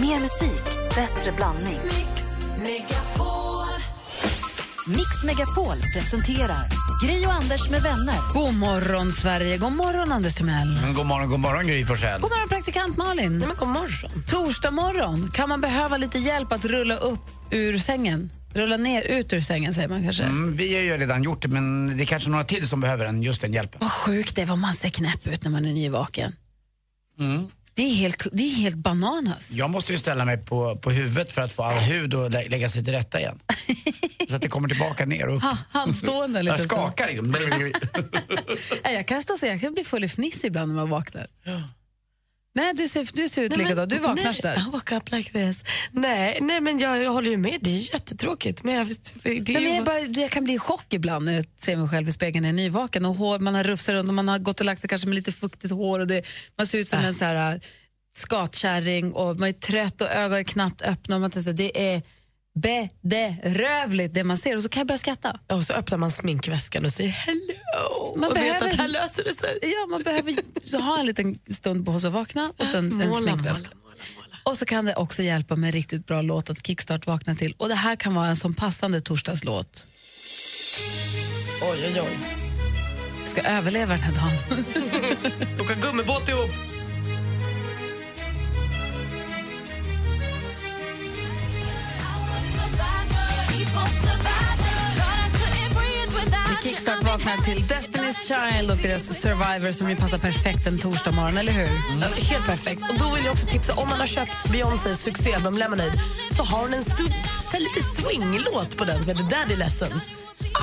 Mer musik, bättre blandning. Mix Megapol presenterar Gri och Anders med vänner. God morgon, Sverige. God morgon, Anders Timell. Mm, God morgon, god morgon Gry Forssell. God morgon, praktikant Malin. Nej, men god morgon. Torsdag morgon. Kan man behöva lite hjälp att rulla upp ur sängen? Rulla ner ut ur sängen, säger man kanske. Mm, vi har ju redan gjort det, men det är kanske några till som behöver den, just den hjälpen. Vad sjukt det är vad man ser knäpp ut när man är nyvaken. Mm. Det är helt, det är helt bananas. Jag måste ju ställa mig på, på huvudet för att få all hud att lä lägga sig till rätta igen. Så att det kommer tillbaka ner och upp. Ha, handstående lite Jag så. skakar liksom. Nej, Jag kan stå säga, jag kan bli full i fniss ibland när man vaknar. Nej, du ser, du ser ut likadant. Du vaknar nej, sådär. I woke up like this. Nej, nej men jag, jag håller ju med. Det är jättetråkigt. Men jag, det är Nej, ju men jag, bara, jag kan bli i chock ibland när jag ser mig själv i spegeln när jag är nyvaken. Och hår, man har rufsat runt och man har gått och lagt sig kanske med lite fuktigt hår. Och det, man ser ut som en så här, äh, skatkärring och man är trött och ögonen är knappt öppna. Och man tänker, så det är bedrövligt det man ser. Och så kan jag börja skratta. Och så öppnar man sminkväskan och säger hello. Man och behöver- vet att här löser det sig. Ja, man behöver så ha en liten stund på sig att vakna och sen en Måla, måla, sminkväska. måla, måla. Och så kan det också hjälpa med en riktigt bra låt att kickstart vakna till. Och det här kan vara en som passande torsdagslåt. Oj, oj, oj. Ska överleva den här dagen. Åka gummibåt ihop. Kickstart vaknar till Destiny's Child och deras Survivor som ju passar perfekt en torsdag morgon, eller hur? Ja, Helt perfekt. Och då vill jag också tipsa, om man har köpt Beyoncés succéalbum Lemonade så har hon en här lite swinglåt på den som heter Daddy Lessons.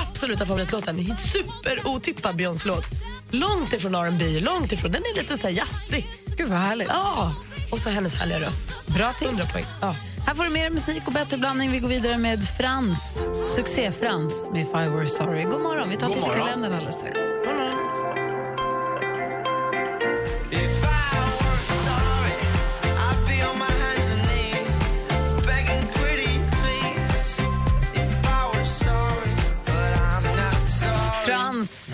Absoluta favoritlåten. Super-otippad Beyoncé-låt. Långt ifrån R&B, långt ifrån. Den är lite så här jazzig. Gud vad härligt. Ja, och så hennes härliga röst. Bra 100 tips. poäng. Ja. Här får du mer musik och bättre blandning. Vi går vidare med Frans, succé-Frans med If I Were Sorry. God morgon. Vi tar God till morgon. kalendern alldeles strax. Frans.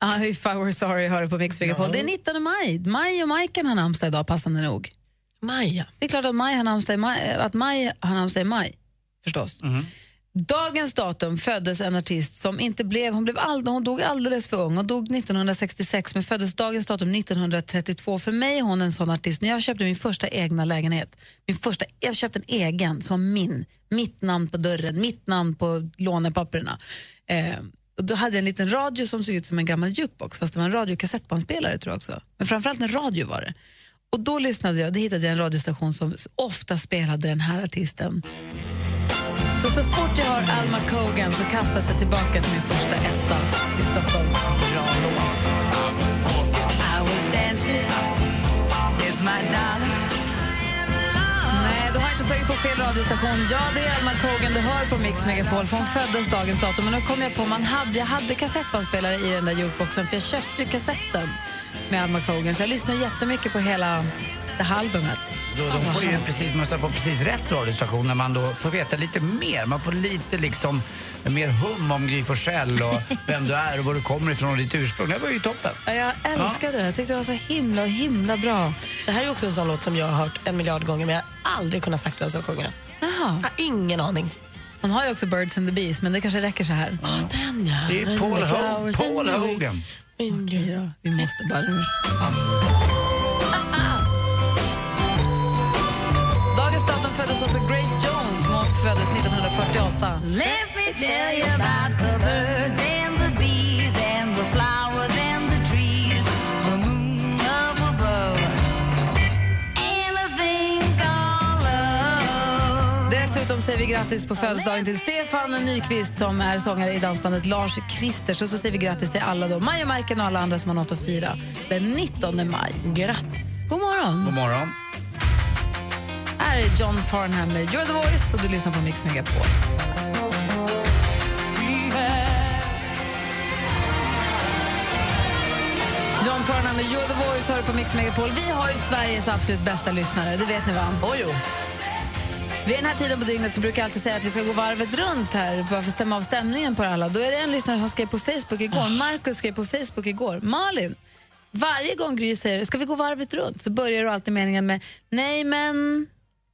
Ah, if I were sorry hör du på Mix Megapol. Det är 19 maj. Maj och Majken har namnsdag idag, passande nog. Maja. Det är klart att maj har namnsdag i maj, att maj har namnsdag i maj, förstås. Dagens datum föddes en artist som inte blev, hon, blev all, hon dog alldeles för ung. Hon dog 1966 men föddes dagens datum 1932. För mig är hon en sån artist. När jag köpte min första egna lägenhet, min första, jag köpte en egen som min, mitt namn på dörren, mitt namn på lånepapperna. Eh, och då hade jag en liten radio som såg ut som en gammal jukebox fast det var en radiokassettbandspelare tror jag också. Men framförallt en radio var det. Och då lyssnade jag, då hittade jag en radiostation som ofta spelade den här artisten. Så så fort jag hör Alma Cogan så kastas jag tillbaka till min första etta i Stockholm. Bra låt. I was dancing with my darling. Nej, då har inte slagit på fel radiostation. Ja, det är Alma Cogan du hör på Mix Megapol. För hon föddes dagens datum. Men nu kom jag på man hade, jag hade kassettbandspelare i den där jukeboxen för jag köpte kassetten med Alma Cogan. Så jag lyssnade jättemycket på hela det här albumet. Då, de får ju precis, man på precis rätt radiostation när man då får veta lite mer. Man får lite liksom mer hum om Gry Forssell och vem du är och var du kommer ifrån och ditt ursprung. Det var ju toppen. Ja, jag älskade det. Jag tyckte det var så himla, himla bra. Det här är också en sån låt som jag har hört en miljard gånger men jag har aldrig kunnat sagt vem som sjunger den. Jaha. Jag har ingen aning. Hon har ju också Birds and the Bees, men det kanske räcker så här. Ja, den ja. Det är Paul, Ho- Paul Hogan. Okej då, vi måste bara... Dagens datum föddes också Grace Jones. Hon föddes 1948. Let me tell you about the birds Dessutom säger vi grattis på födelsedagen till Stefan Nyqvist som är sångare i dansbandet Lars Kristers. Och så säger vi grattis till alla då, Maja Majken och alla andra som har något att fira den 19 maj. Grattis. God morgon! God morgon. Här är John Farnham med You're the voice och du lyssnar på Mix Megapol. John Farnham med You're the voice hör på Mix Megapol. Vi har ju Sveriges absolut bästa lyssnare, det vet ni va? Oj, jo. Vid den här tiden på dygnet så brukar jag alltid säga att vi ska gå varvet runt här bara för att stämma av stämningen på alla. Då är det en lyssnare som skrev på Facebook igår, Markus skrev på Facebook igår. Malin, varje gång Gry säger ska vi gå varvet runt så börjar du alltid meningen med nej men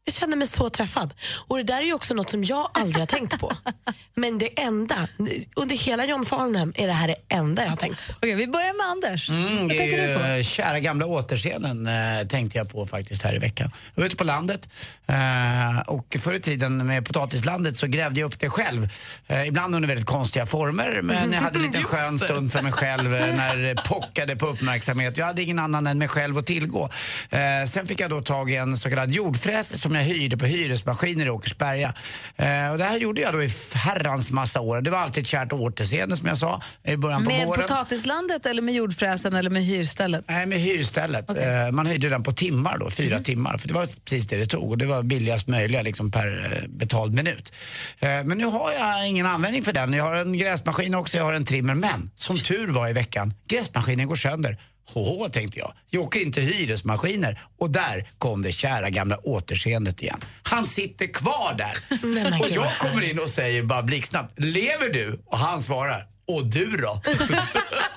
Jag känner mig så träffad. Och det där är ju också något som jag aldrig har tänkt på. Men det enda, under hela John Farnham är det här det enda jag har tänkt på. Okej, vi börjar med Anders. Mm, Vad det tänker du på? eh, kära gamla återscenen eh, tänkte jag på faktiskt här i veckan. Jag var ute på landet eh, och förr i tiden med potatislandet så grävde jag upp det själv. Eh, ibland under väldigt konstiga former men jag hade en liten skön stund för mig själv eh, när det pockade på uppmärksamhet. Jag hade ingen annan än mig själv att tillgå. Eh, sen fick jag då tag i en så kallad jordfräs som jag hyrde på hyresmaskiner i Åkersberga. Eh, och det här gjorde jag då i herrans massa år. Det var alltid ett kärt återseende som jag sa i början på Med våren. potatislandet eller med jordfräsen eller med hyrstället? Nej, med hyrstället. Eh, man hyrde den på timmar då, fyra Mm. timmar. För det var precis det det tog och det var billigast möjliga liksom, per eh, betald minut. Eh, men nu har jag ingen användning för den. Jag har en gräsmaskin också, jag har en trimmer. Men som tur var i veckan, gräsmaskinen går sönder. Hå, tänkte jag. Jag åker inte hyresmaskiner. Och där kom det kära gamla återseendet igen. Han sitter kvar där. men och jag kommer in och säger bara blixtsnabbt, lever du? Och han svarar, och du då?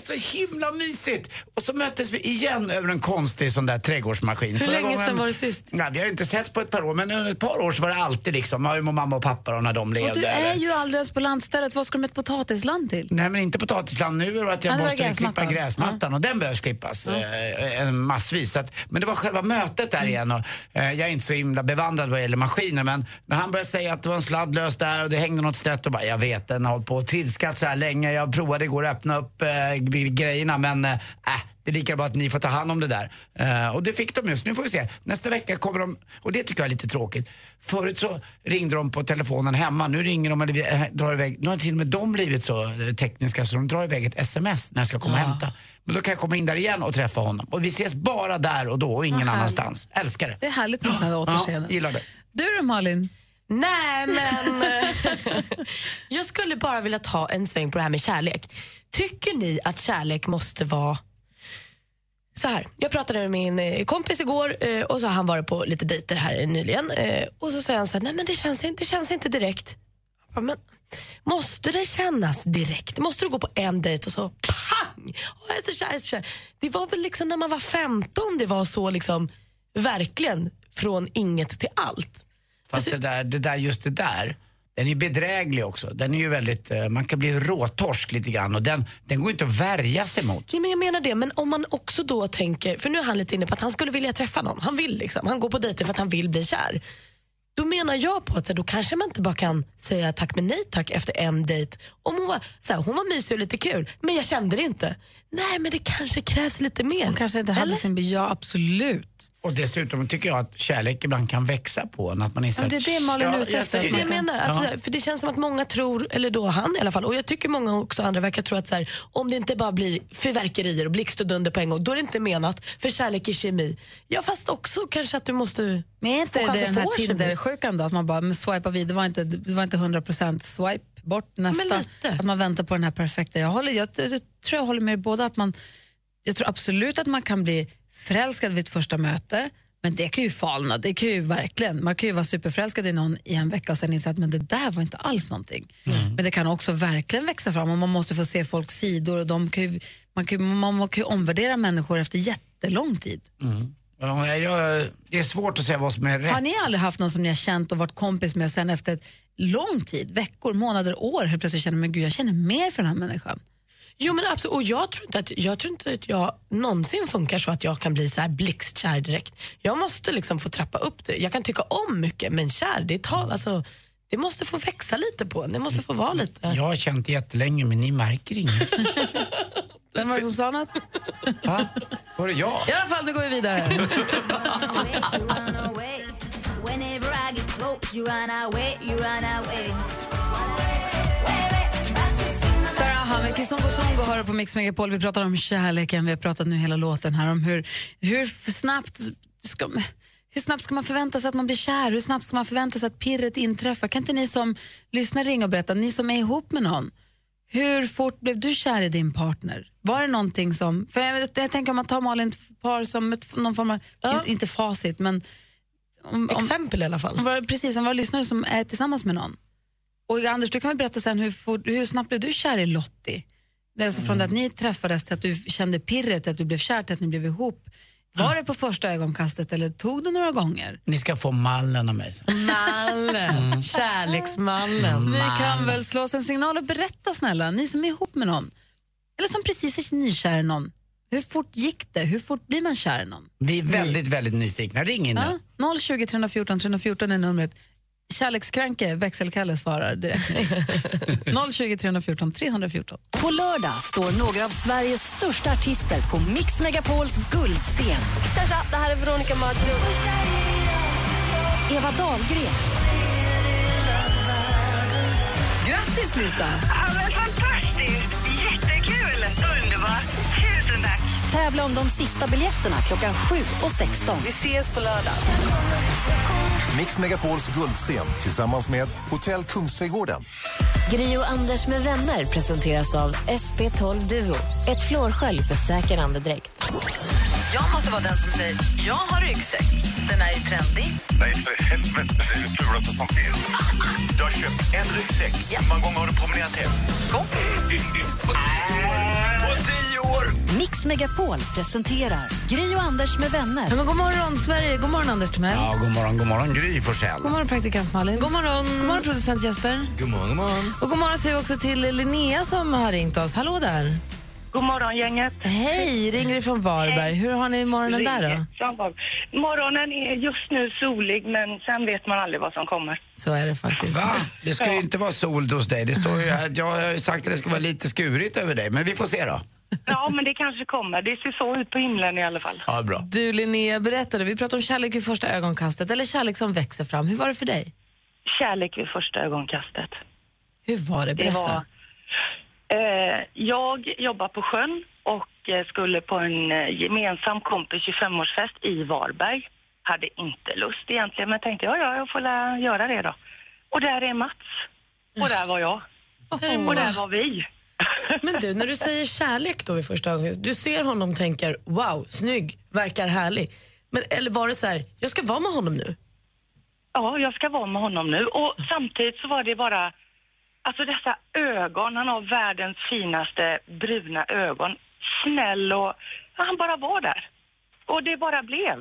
Och var så himla mysigt. Och så möttes vi igen över en konstig sån där trädgårdsmaskin. Hur Förra länge gången- sedan var det sist? Ja, vi har ju inte setts på ett par år, men under ett par år så var det alltid liksom, ja, mamma och pappa då, när de levde. Och du eller- är ju alldeles på landstället. Vad ska du med ett potatisland till? Nej men inte potatisland nu är det att jag Ja, var måste klippa gräsmattan. gräsmattan och den behövs klippas eh, eh, massvis. Att, men det var själva mötet Mm. där igen och eh, jag är inte så himla bevandrad vad gäller maskiner men när han började säga att det var en sladd lös där och det hängde något snett och bara jag vet den har hållit på och trilskat så här länge. Jag provade igår att öppna upp eh, grejerna men eh, äh, det är lika bra att ni får ta hand om det där. Eh, och det fick de just. Nu får vi se. Nästa vecka kommer de, och det tycker jag är lite tråkigt. Förut så ringde de på telefonen hemma. Nu ringer de eller äh, drar iväg. Nu har till och med de blivit så tekniska så de drar iväg ett sms när jag ska komma och hämta. Men då kan jag komma in där igen och träffa honom. Och vi ses bara där och då och ingen Vad annanstans. Älskar det. Det är härligt med sådana här återseenden. Ja, gillar det. Du då Malin? Nej, men jag skulle bara vilja ta en sväng på det här med kärlek. Tycker ni att kärlek måste vara så här, jag pratade med min eh, kompis igår eh, och så har han varit på lite dejter här nyligen. eh, Och så säger han så här, nej men det känns, inte- det känns inte direkt. Bara, Men, måste det kännas direkt? Måste du gå på en dejt och så pang! Åh, jag är så kär, jag är så kär. Det var väl liksom när man var 15 det var så liksom verkligen från inget till allt. Fast det där, det där, just det där, den är bedräglig också. Den är ju väldigt, eh, man kan bli råtorsk lite grann och den, den går inte att värja sig mot. Nej, men jag menar det, men om man också då tänker, för nu är han lite inne på att han skulle vilja träffa någon. Han vill liksom, han går på dejter för att han vill bli kär. Då menar jag på att då kanske man inte bara kan säga tack men nej tack efter en dejt. Om hon var, så här, hon var mysig och lite kul, men jag kände det inte. Nej, men det kanske krävs lite mer. Hon kanske inte hade Eller? sin... Ja, absolut. Och dessutom tycker jag att kärlek ibland kan växa på en. Att man är så Ja, det är det Malin är ute efter. Det är det jag menar. Alltså, Ja. för det känns som att många tror, eller då han i alla fall, och jag tycker många också andra verkar tro att så här, om det inte bara blir fyrverkerier och blixt och dunder på en gång, då är det inte menat för kärlek är kemi. Ja fast också kanske att du måste Men är inte få det den här. Tinder-sjukan då? Att man bara men swipa vid, det var inte, det var inte 100% swipe bort nästa. Att man väntar på den här perfekta. Jag, håller, jag, jag, jag tror jag håller med båda att man, jag tror absolut att man kan bli förälskad vid ett första möte. Men det kan ju falna, det kan ju verkligen. Man kan ju vara superförälskad i någon i en vecka och sen inse att men det där var inte alls någonting. Mm. Men det kan också verkligen växa fram och man måste få se folks sidor och de kan ju, man, kan, ju- man kan ju omvärdera människor efter jättelång tid. Ja, jag, det är svårt att säga vad som är rätt. Har ni aldrig haft någon som ni har känt och varit kompis med och sen efter ett lång tid, veckor, månader, år helt plötsligt känner men gud jag känner mer för den här människan? Jo men absolut, och jag tror, inte att, jag tror inte att jag någonsin funkar så att jag kan bli så här blixtkär direkt. Jag måste liksom få trappa upp det. Jag kan tycka om mycket men kär, det, tar, alltså, det måste få växa lite på en. Det måste få vara lite. Jag har känt det jättelänge men ni märker inget. Vem var det som sa något? Va? Var det jag? I alla fall, nu går vi vidare. Sarah Ahmed, Kizungo Zongo har på Mix Megapol. Vi pratar om kärleken, vi har pratat nu hela låten här om hur, hur snabbt ska, hur snabbt ska man förvänta sig att man blir kär? Hur snabbt ska man förvänta sig att pirret inträffar? Kan inte ni som lyssnar ringa och berätta, ni som är ihop med någon, hur fort blev du kär i din partner? Var det någonting som, för jag, jag tänker om man tar Malin par som ett, någon form av, Ja. inte facit, men om, om, Exempel i alla fall. om precis, om våra lyssnare som är tillsammans med någon. Och Anders, du kan väl berätta sen hur, hur snabbt blev du kär i Lottie? Det är alltså från det att ni träffades till att du kände pirret, till att du blev kär, till att ni blev ihop. Var det på första ögonkastet eller tog det några gånger? Ni ska få mallen av mig. Mallen, kärleksmallen. Ni kan väl slå oss en signal och berätta snälla, ni som är ihop med någon. Eller som precis är nykär i någon. Hur fort gick det? Hur fort blir man kär i någon? Vi är väldigt, väldigt nyfikna. Ring in nu. Ja, 020 314 314 är numret. Kärlekskranke, växelkalle svarar direkt. 020 314 314. På lördag står några av Sveriges största artister på Mix Megapols guldscen. Tja, tja, det här är Veronica Maggio. Eva Dahlgren, Grattis Lisa! Ja, men fantastiskt! Jättekul! Underbart! Tusen tack! tävla om de sista biljetterna klockan 7 och 16. Vi ses på lördag. Mix Megapols guldscen tillsammans med Hotell Kungsträdgården. Gri och Anders med vänner presenteras av SP12 Duo. Ett flårskölj för säker andedräkt. Jag måste vara den som säger jag har ryggsäck. Den är ju trendig. Nej, för helvete. Det är det fulaste som finns. Du har köpt en ryggsäck. Hur många gånger har du promenerat hem? Två. På tio år! Mix Megapol presenterar Gri och Anders med vänner. Ja, men god morgon Sverige, god morgon Anders Timell. Ja, god morgon, god morgon Gry Forssell. God morgon praktikant Malin. God morgon. God morgon producent Jesper. God morgon, god morgon. Och god morgon säger vi också till Linnea som har ringt oss. Hallå där. God morgon, gänget. Hej, ringer ifrån Varberg. Hur har ni morgonen där då? Morgonen är just nu solig, men sen vet man aldrig vad som kommer. Så är det faktiskt. Va? Det ska ju inte vara sol hos dig. Det står ju här, jag har ju sagt att det ska vara lite skurigt över dig, men vi får se då. Ja, men det kanske kommer. Det ser så ut på himlen i alla fall. Ja, bra. Du Linnea, berättade, vi pratade om kärlek vid första ögonkastet, eller kärlek som växer fram. Hur var det för dig? Kärlek vid första ögonkastet. Hur var det? Det Berätta. var, eh, jag jobbar på sjön och eh, skulle på en eh, gemensam kompis 25-årsfest i Varberg. Hade inte lust egentligen, men tänkte ja, ja, jag får göra det då. Och där är Mats. Och där var jag. Och där var vi. Men du, när du säger kärlek då vid första gången, du ser honom och tänker wow, snygg, verkar härlig. Men, eller var det så här, jag ska vara med honom nu? Ja, jag ska vara med honom nu. Och samtidigt så var det bara, alltså dessa ögon, han har världens finaste bruna ögon. Snäll och, ja, han bara var där. Och det bara blev.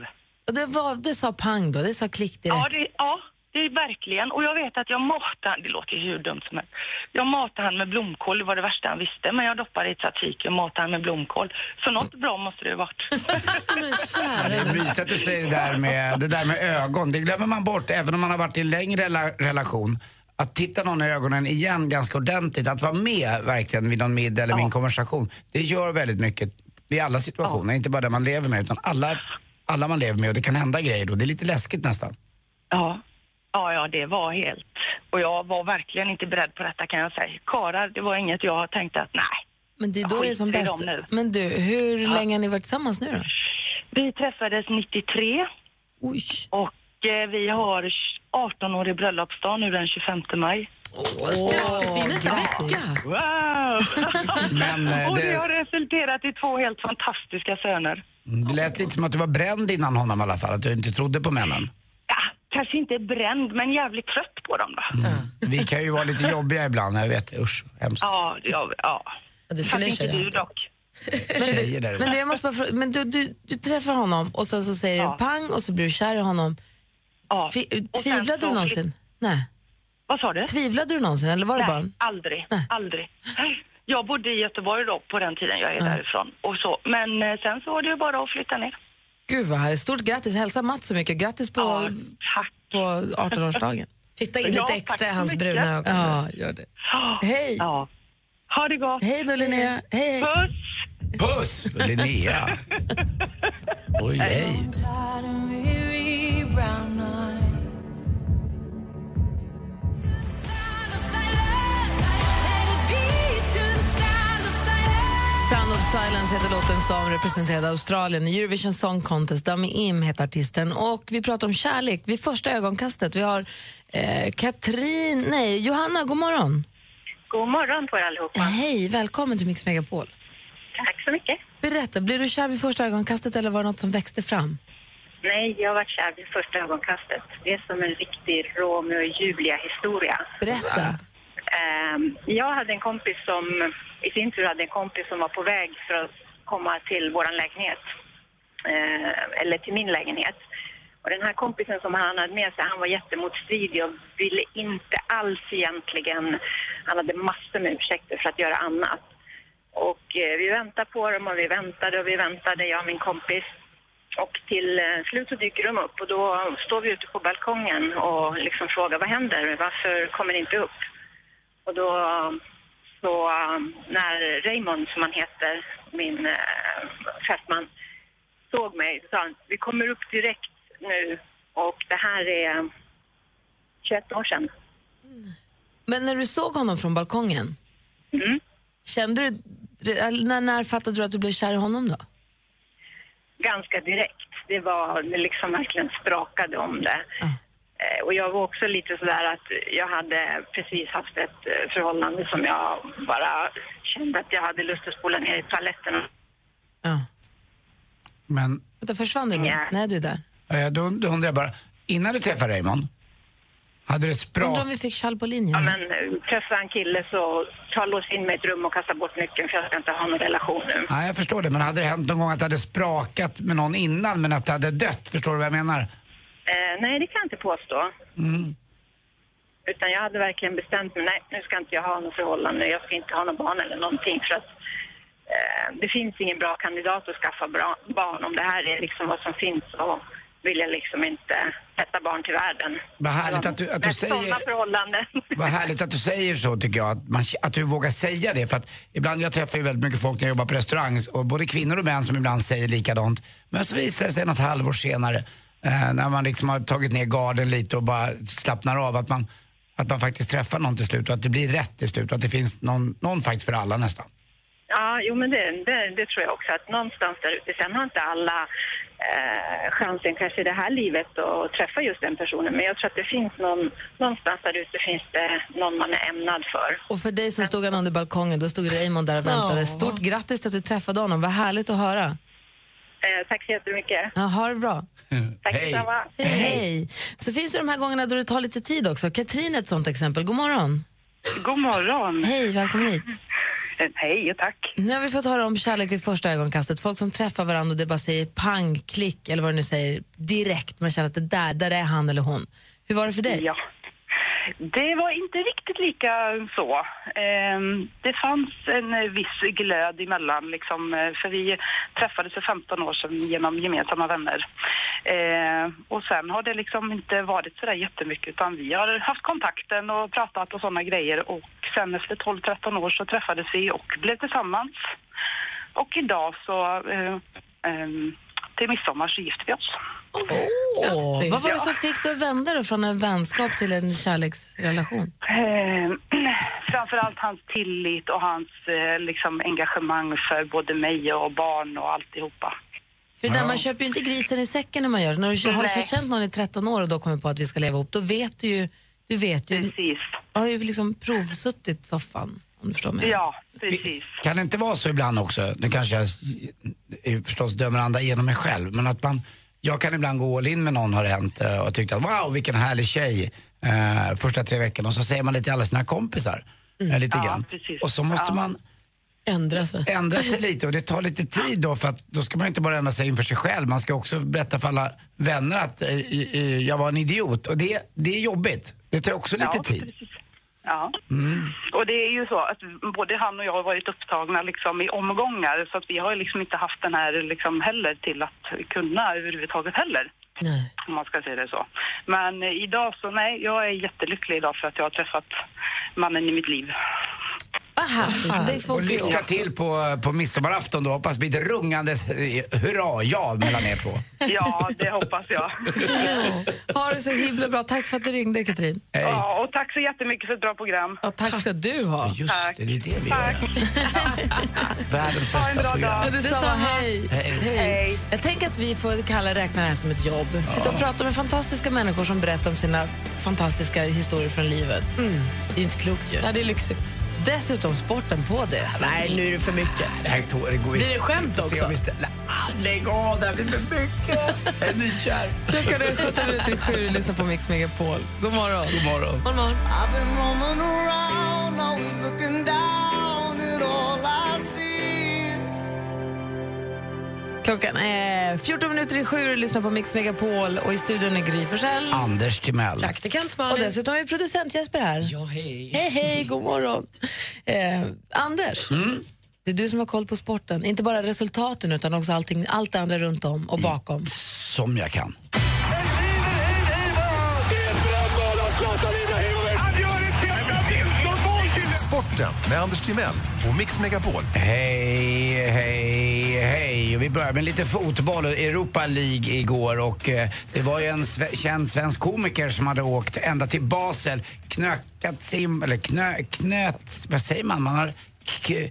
Och det, var, det sa pang då, det sa klick direkt. Ja, det, ja, det är verkligen. Och jag vet att jag matade, det låter ju hur dumt som helst. Jag matade han med blomkål, det var det värsta han visste. Men jag doppade i tzatziki och matade han med blomkål. Så något bra måste det ha varit. Men Ja, det är kära. mysigt att du säger det där, med, det där med ögon. Det glömmer man bort, även om man har varit i en längre rela- relation. Att titta någon i ögonen igen ganska ordentligt, att vara med verkligen vid någon middag eller vid en konversation. Det gör väldigt mycket i alla situationer, inte bara där man lever med, utan alla, alla man lever med. Och det kan hända grejer då. Det är lite läskigt nästan. Ja. Ja, ja, det var helt... Och jag var verkligen inte beredd på detta kan jag säga. Karar, det var inget jag tänkte att nej. Men det är då det är som bäst. Men du, hur länge har ni varit tillsammans nu då? Vi träffades 93 Oj. och eh, vi har 18 år i bröllopsdag nu den 25 maj. Grattis, det är nästa vecka. Wow! Men, eh, och det... det- har resulterat i två helt fantastiska söner. Mm, Det lät lite som att du var bränd innan honom i alla fall, att du inte trodde på männen. Ja, kanske inte bränd, men jävligt trött på dem då. Vi kan ju vara lite jobbiga ibland, jag vet. Usch, hemskt. Ja, ja, ja. Det Fast skulle en inte du dock. Tjejer där Men du, jag måste bara fråga, men du, du, du träffar honom och sen så säger Ja. du pang och så blir du kär i honom. Ja. Tvivlade du någonsin? Nej. Vad sa du? Tvivlade du någonsin eller var det bara... Nej, aldrig. Nej. Aldrig. Nej. Jag bodde i Göteborg då på den tiden jag är därifrån. Och så. Men eh, sen så var det ju bara att flytta ner. Gud vad härligt. Stort grattis. Hälsa Mats så mycket. Grattis på, Ja, tack. på 18-årsdagen. Titta in lite Ja, tack extra i hans bruna ögon. Ja, gör det. Hej. Ja. Ha det gott. Hej då Linnea. Hej. Puss! Puss! Linnea. Oj, hej. Sound of Silence heter låten som representerade Australien i Eurovision Song Contest. Dami Im heter artisten. Och vi pratar om kärlek vid första ögonkastet. Vi har eh, Katrin, nej, Johanna, god morgon. God morgon på er allihopa. Hej, välkommen till Mix Megapol. Tack så mycket. Berätta, blev du kär vid första ögonkastet eller var det något som växte fram? Nej, jag har varit kär vid första ögonkastet. Det är som en riktig Romeo och Julia-historia. Berätta. Ehm, jag hade en kompis som, i sin tur hade en kompis som var på väg för att komma till vår lägenhet. eh, eller till min lägenhet. Och den här kompisen som han hade med sig, han var jättemotstridig och ville inte alls egentligen, han hade massor med ursäkter för att göra annat. Och eh, vi väntade på dem och vi väntade och vi väntade, jag och min kompis. Och till eh, slut så dyker de upp och då står vi ute på balkongen och liksom frågar vad händer, varför kommer ni inte upp? Och då så när Raymond, som han heter, min eh, fästman, såg mig så sa han, vi kommer upp direkt nu och det här är 21 år sedan. Men när du såg honom från balkongen, Mm. kände du, när, när fattade du att du blev kär i honom då? Ganska direkt. Det var det liksom verkligen sprakade om det. Eh, Och jag var också lite sådär att jag hade precis haft ett eh, förhållande som jag bara kände att jag hade lust att spola ner i toaletten. Men Vänta, försvann du nu? Nej, du är där. då, då undrar jag bara, innan du träffade Raymond, hade det sprak... Undrar om vi fick Kjell på linjen? Ja, men eh, träffar en kille så ta lås in mig i ett rum och kasta bort nyckeln för jag ska inte ha någon relation nu. Nej, jag förstår det. Men hade det hänt någon gång att det hade sprakat med någon innan men att det hade dött? Förstår du vad jag menar? Eh, nej, det kan jag inte påstå. Mm. Utan jag hade verkligen bestämt mig, nej nu ska inte jag ha något förhållande, jag ska inte ha något barn eller någonting för att eh, det finns ingen bra kandidat att skaffa bra barn. Om det här är liksom vad som finns så vill jag liksom inte sätta barn till världen. Vad härligt att du, att du säger... Sådana förhållanden. Vad härligt att du säger så tycker jag, att, man, att du vågar säga det. För att ibland, jag träffar ju väldigt mycket folk när jag jobbar på restaurang, och både kvinnor och män som ibland säger likadant. Men så visar det sig något halvår senare, eh, när man liksom har tagit ner garden lite och bara slappnar av, att man, att man faktiskt träffar någon till slut och att det blir rätt till slut och att det finns någon, någon faktiskt för alla nästan. Ja, jo men det, det, det tror jag också att någonstans där ute, sen har inte alla eh, chansen kanske i det här livet att träffa just den personen. Men jag tror att det finns någon, någonstans där ute finns det någon man är ämnad för. Och för dig som stod han under balkongen, då stod Raymond där och väntade. Stort grattis att du träffade honom, vad härligt att höra. Eh, tack så jättemycket. Ja, ha det bra. Tack detsamma. Hej. Hej. Så finns det de här gångerna då det tar lite tid också. Katrin är ett sånt exempel. God morgon. God morgon. Hej, välkommen hit. Hej och tack. Nu har vi fått höra om kärlek vid första ögonkastet. Folk som träffar varandra och det bara säger pang, klick eller vad det nu säger direkt. Man känner att det där, där är han eller hon. Hur var det för dig? Ja. Det var inte riktigt lika så. Ehm, det fanns en eh, viss glöd emellan, liksom, eh, för vi träffades för 15 år sedan genom gemensamma vänner. Ehm, och sen har det liksom inte varit så där jättemycket, utan vi har haft kontakten och pratat och sådana grejer. Och sen efter 12-13 år så träffades vi och blev tillsammans. Och idag så, eh, ehm, till midsommar så gifte vi oss. Åh, vad var det Ja. som fick dig att vända då från en vänskap till en kärleksrelation? Eh, framförallt hans tillit och hans eh, liksom, engagemang för både mig och barn och alltihopa. För där man köper ju inte grisen i säcken när man gör. När du har Nej. känt någon i 13 år och då kommer på att vi ska leva ihop, då vet du ju, du vet ju, Precis. har ju liksom provsuttit soffan, om du förstår mig. Ja, precis. Kan det inte vara så ibland också, nu kanske jag förstås dömer andra genom mig själv, men att man, jag kan ibland gå all in med någon har det hänt eh, och tyckt att wow vilken härlig tjej eh, första tre veckorna och så säger man lite till alla sina kompisar. eh, lite Ja, grann. precis. Och så måste Ja. man Ändra sig. ändra sig lite och det tar lite tid då för att då ska man inte bara ändra sig inför sig själv, man ska också berätta för alla vänner att eh, eh, jag var en idiot och det, det är jobbigt. Det tar också lite Ja, tid. Ja. Mm. Och det är ju så att både han och jag har varit upptagna liksom i omgångar så att vi har liksom inte haft den här liksom heller till att kunna överhuvudtaget heller. Nej. Om man ska säga det så. Men eh, idag så nej, jag är jättelycklig idag för att jag har träffat mannen i mitt liv. Vad härligt. Det Och ju lycka också. till på, på midsommarafton då. Hoppas det blir ett rungande eh, hurra, ja, mellan er två. Ja, det hoppas jag. Ha det så himla bra. Tack för att du ringde, Katrin. Ja, och tack så jättemycket för ett bra program. Ja, tack ska du ha. Just Tack. det, det är det vi Tack. gör. Världens Ha en bästa bra program. dag. Detsamma, hej. Hej. Hej. Jag tänker att vi får kalla räkna det här som ett jobb. Sitta och prata med fantastiska människor som berättar om sina fantastiska historier från livet. Det är inte klokt ju. Ja, det är lyxigt. Dessutom sporten på det. Nej, nu är det för mycket. Det här det går Blir det skämt också? om vi ställer- Ah, Lägg av, det här blir för mycket. Jag är nykär. Klockan är 17 minuter i sju och lyssnar på Mix Megapol. God morgon. God morgon. Morgon, morgon. Klockan är 14 minuter i sju och lyssnar på Mix Megapol och i studion är Gry Forssell. Anders Timell. Praktikant Och Malin. dessutom har vi producent Jesper här. Ja, hej. Hej, hej, god morgon. Eh, Anders, Mm. det är du som har koll på sporten. Inte bara resultaten utan också allting, allt det andra runt om och bakom. Som jag kan. Sporten med Anders Timell och Mix Megapol. Hej, hej, hej. Och vi börjar med lite fotboll. Europa League igår och eh, det var ju en sve- känd svensk komiker som hade åkt ända till Basel, knökat sim, eller knö, knöt, vad säger man? Man har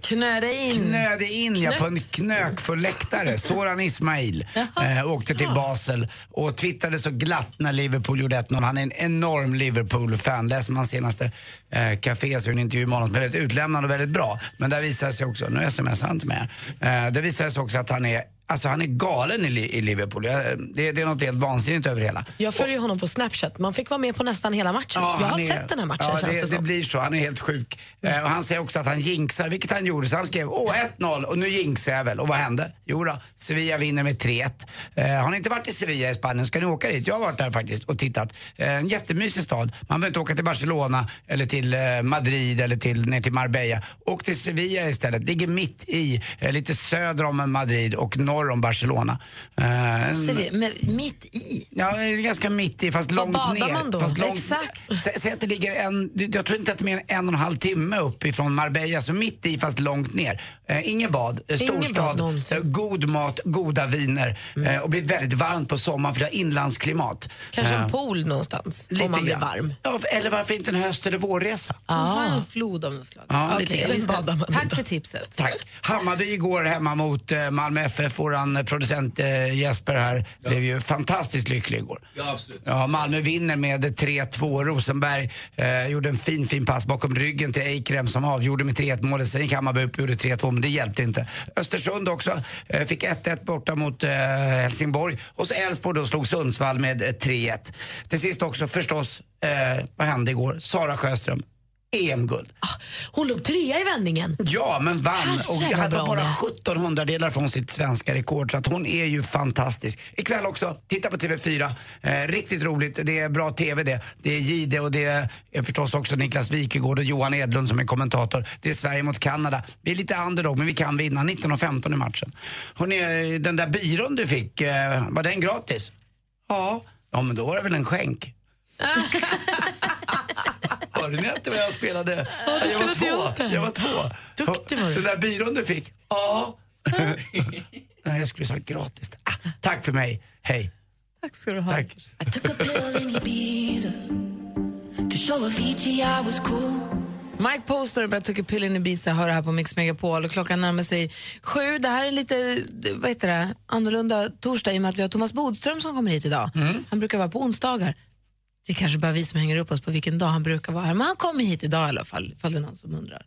Knöde in. knöde in ja, på en knökfull läktare. Soran Ismail eh, åkte till Basel och twittrade så glatt när Liverpool gjorde 1-0. Han är en enorm Liverpool-fan. Läser man senaste eh, Café så är en intervju med honom som är väldigt utlämnande och väldigt bra. Men där visar det sig också, nu smsar han inte med här. Eh, det visar det sig också att han är Alltså han är galen i, i Liverpool. Jag, det, det är något helt vansinnigt över hela. Jag följer honom på Snapchat. Man fick vara med på nästan hela matchen. jag har är- sett den här matchen ja, känns det, det, det blir så. Han är helt sjuk. Eh, och han säger också att han jinxar, vilket han gjorde. Så han skrev åh 1-0 och nu jinxar jag väl. Och vad hände? Jo då, Sevilla vinner med 3-1. Eh, har ni inte varit i Sevilla i Spanien ska ni åka dit. Jag har varit där faktiskt och tittat. Eh, en jättemysig stad. Man behöver inte åka till Barcelona eller till eh, Madrid eller till, ner till Marbella. Åk till Sevilla istället. Ligger mitt i, eh, lite söder om Madrid och norr om Barcelona. Eh, en- Ser vi, men mitt i? Ja, är ganska mitt i, fast långt badar ner. man då? Fast långt, Exakt. Sä, säg att det ligger en, jag tror inte att det är mer än en och en halv timme upp ifrån Marbella, så mitt i fast långt ner. Eh, inget bad, eh, Ingen bad storstad, någonsin. eh, god mat, goda viner eh, och blir väldigt varmt på sommaren för det har inlandsklimat. Kanske en Eh, pool någonstans lite om man blir grann. varm. Ja, eller varför inte en höst eller vårresa? Ah. Har en flod av något slag? Man i. Tack för tipset. Tack. Hammarby igår hemma mot Malmö FF. Våran producent eh, Jesper här blev ju fantastiskt lycklig igår. Ja, absolut. Ja, Malmö vinner med 3-2. Rosenberg eh, gjorde en fin, fin pass bakom ryggen till Eikrem som avgjorde med 3-1 målet. Sen gick Hammarby upp och gjorde 3-2, men det hjälpte inte. Östersund också eh, fick 1-1 borta mot eh, Helsingborg. Och så Elfsborg då slog Sundsvall med eh, 3-1. Till sist också förstås, eh, vad hände igår? Sara Sjöström. EM-guld. Hon låg trea i vändningen. Ja, men vann. Herre, Och hade bara hon är. 1700 delar från sitt svenska rekord. Så att hon är ju fantastisk. Ikväll också, titta på TV4. Eh, riktigt roligt. Det är bra TV det. Det är Gide och det är förstås också Niklas Wikegård och Johan Edlund som är kommentator. Det är Sverige mot Kanada. Vi är lite underdog, men vi kan vinna. 19.15 i matchen. Hörrni, den där byrån du fick, eh, var den gratis? Ja. Ja, men då var det väl en skänk. Hörde ni inte vad jag spelade? Ja, du jag var två. Jag var två. Duktig var du. Den där byrån du fick? Ja. Nej, jag skulle sagt gratis. Ah, tack för mig. Hej. Tack ska du ha. Tack. I took a pill in Ibiza to show Avicii I was cool. Mike Poster och Took a pill in Ibiza hör här på Mix Megapol och klockan närmar sig sju. Det här är lite vad heter det, annorlunda torsdag i och med att vi har Thomas Bodström som kommer hit idag. Han brukar vara på onsdagar. Det är kanske bara vi som hänger upp oss på vilken dag han brukar vara här. Men han kommer hit idag i alla fall, ifall det är någon som undrar.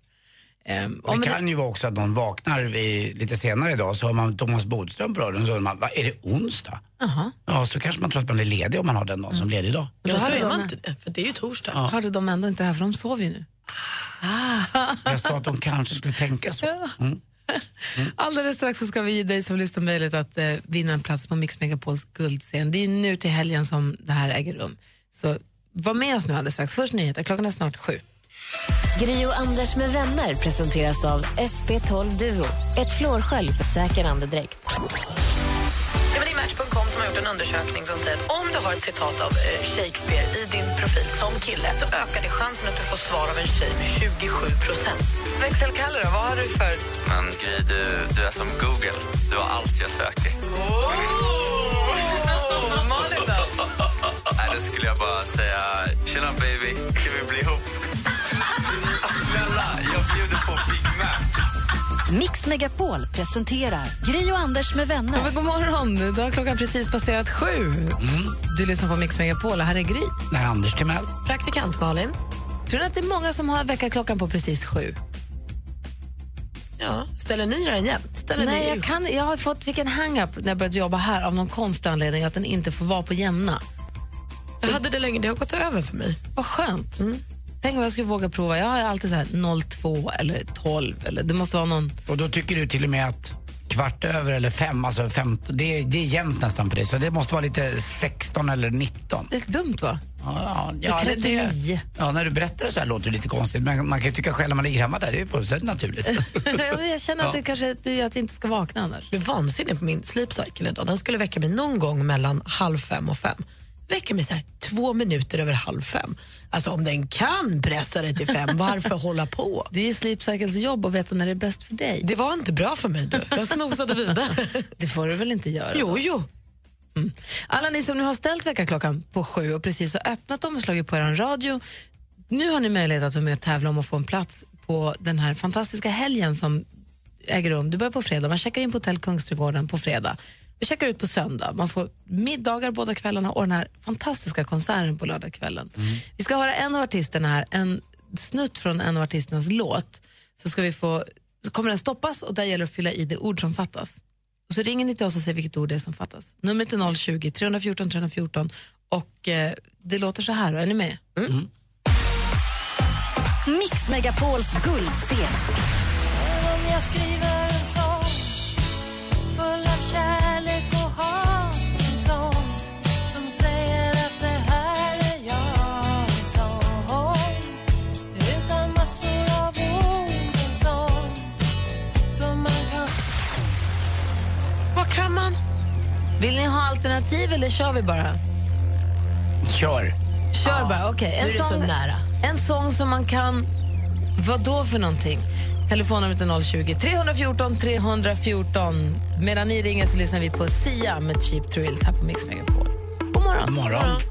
Och Det kan ju vara också att någon vaknar vid, lite senare idag så har man Thomas Bodström på radion och så undrar man, vad, är det onsdag? Jaha. Ja, så kanske man tror att man är ledig om man har den dagen som ledig dag. Då Ja, så är man inte det, för det är ju torsdag. Ja. hörde de ändå inte det här för de sover ju nu. Jag sa att de kanske skulle tänka så. Mm. Alldeles strax så ska vi ge dig som lyssnar möjlighet att eh, vinna en plats på Mix Megapols guldscen. Det är nu till helgen som det här äger rum. Så var med oss nu alldeles strax. Först nyheter, klockan är snart sju. Gri och Anders med vänner presenteras av SP12 Duo. Ett flårskölj för säker andedräkt. Det är Match.com som har gjort en undersökning som säger att om du har ett citat av eh, Shakespeare i din profil som kille så ökar det chansen att du får svar av en tjej med 27 procent. Växelkalle då, vad har du för... Men Gry, du, du är som Google. Du har allt jag söker. Malin Då skulle jag bara säga, tjena baby, ska vi bli ihop? Snälla, jag bjuder på Big Mac. Mix Megapol presenterar Gri och Anders med Ja, vänner. men god morgon, då har klockan precis passerat sju. Du lyssnar på Mix Megapol och här är Gry. När Anders Timell. Praktikant Malin. Tror ni att det är många som har väckarklockan på precis sju? Ja, ställer ni den jämt? Ställer Nej, ni jag, kan, jag har fått vilken hang-up när jag började jobba här av någon konstig anledning att den inte får vara på jämna. Jag hade det länge, det har gått över för mig. Vad skönt. Tänk om jag skulle våga prova. Jag har alltid så här 02 eller 12 eller det måste vara någon... Och då tycker du till och med att kvart över eller fem, alltså 15, det, är, det är jämnt nästan på det. Så det måste vara lite 16 eller 19. Det är dumt va? Ja, ja, Det är det, det, 39. ja, när du berättar det så här låter det lite konstigt. Men man kan ju tycka själv när man ligger hemma där, det är fullständigt naturligt. jag känner att Ja. det kanske det gör att jag inte ska vakna annars. Jag blev vansinnig på min sleep cycle idag. Den skulle väcka mig någon gång mellan halv fem och fem. Väcker mig så här två minuter över halv fem. Alltså om den kan pressa dig till fem, varför hålla på? Det är Sleep Cycles jobb att veta när det är bäst för dig. Det var inte bra för mig du. Jag snosade vidare. Det får du väl inte göra? Jo, då? jo. Alla ni som nu har ställt väckarklockan på sju och precis har öppnat dem och slagit på er radio, nu har ni möjlighet att vara med och tävla om att få en plats på den här fantastiska helgen som äger rum. Det börjar på fredag, man checkar in på Hotell Kungsträdgården på fredag. Vi checkar ut på söndag. Man får middagar båda kvällarna och den här fantastiska konserten på lördagskvällen. Vi ska höra en av artisterna här, en snutt från en av artisternas låt. Så, ska vi få, så kommer den stoppas och där gäller det att fylla i det ord som fattas. Och så ringer ni till oss och säger vilket ord det är som fattas. Numret är 020-314 314 och eh, det låter så här. Är ni med? Mix Megapols guldscen. Om jag skriver en sång full av kärlek Vill ni ha alternativ eller kör vi bara? Kör. Kör bara, okej. nu är det så nära. En sång som man kan... Vad då för någonting? Telefonnumret är 020 314 314. Medan ni ringer så lyssnar vi på Sia med Cheap Thrills här på Mix Megapol. God morgon. God morgon.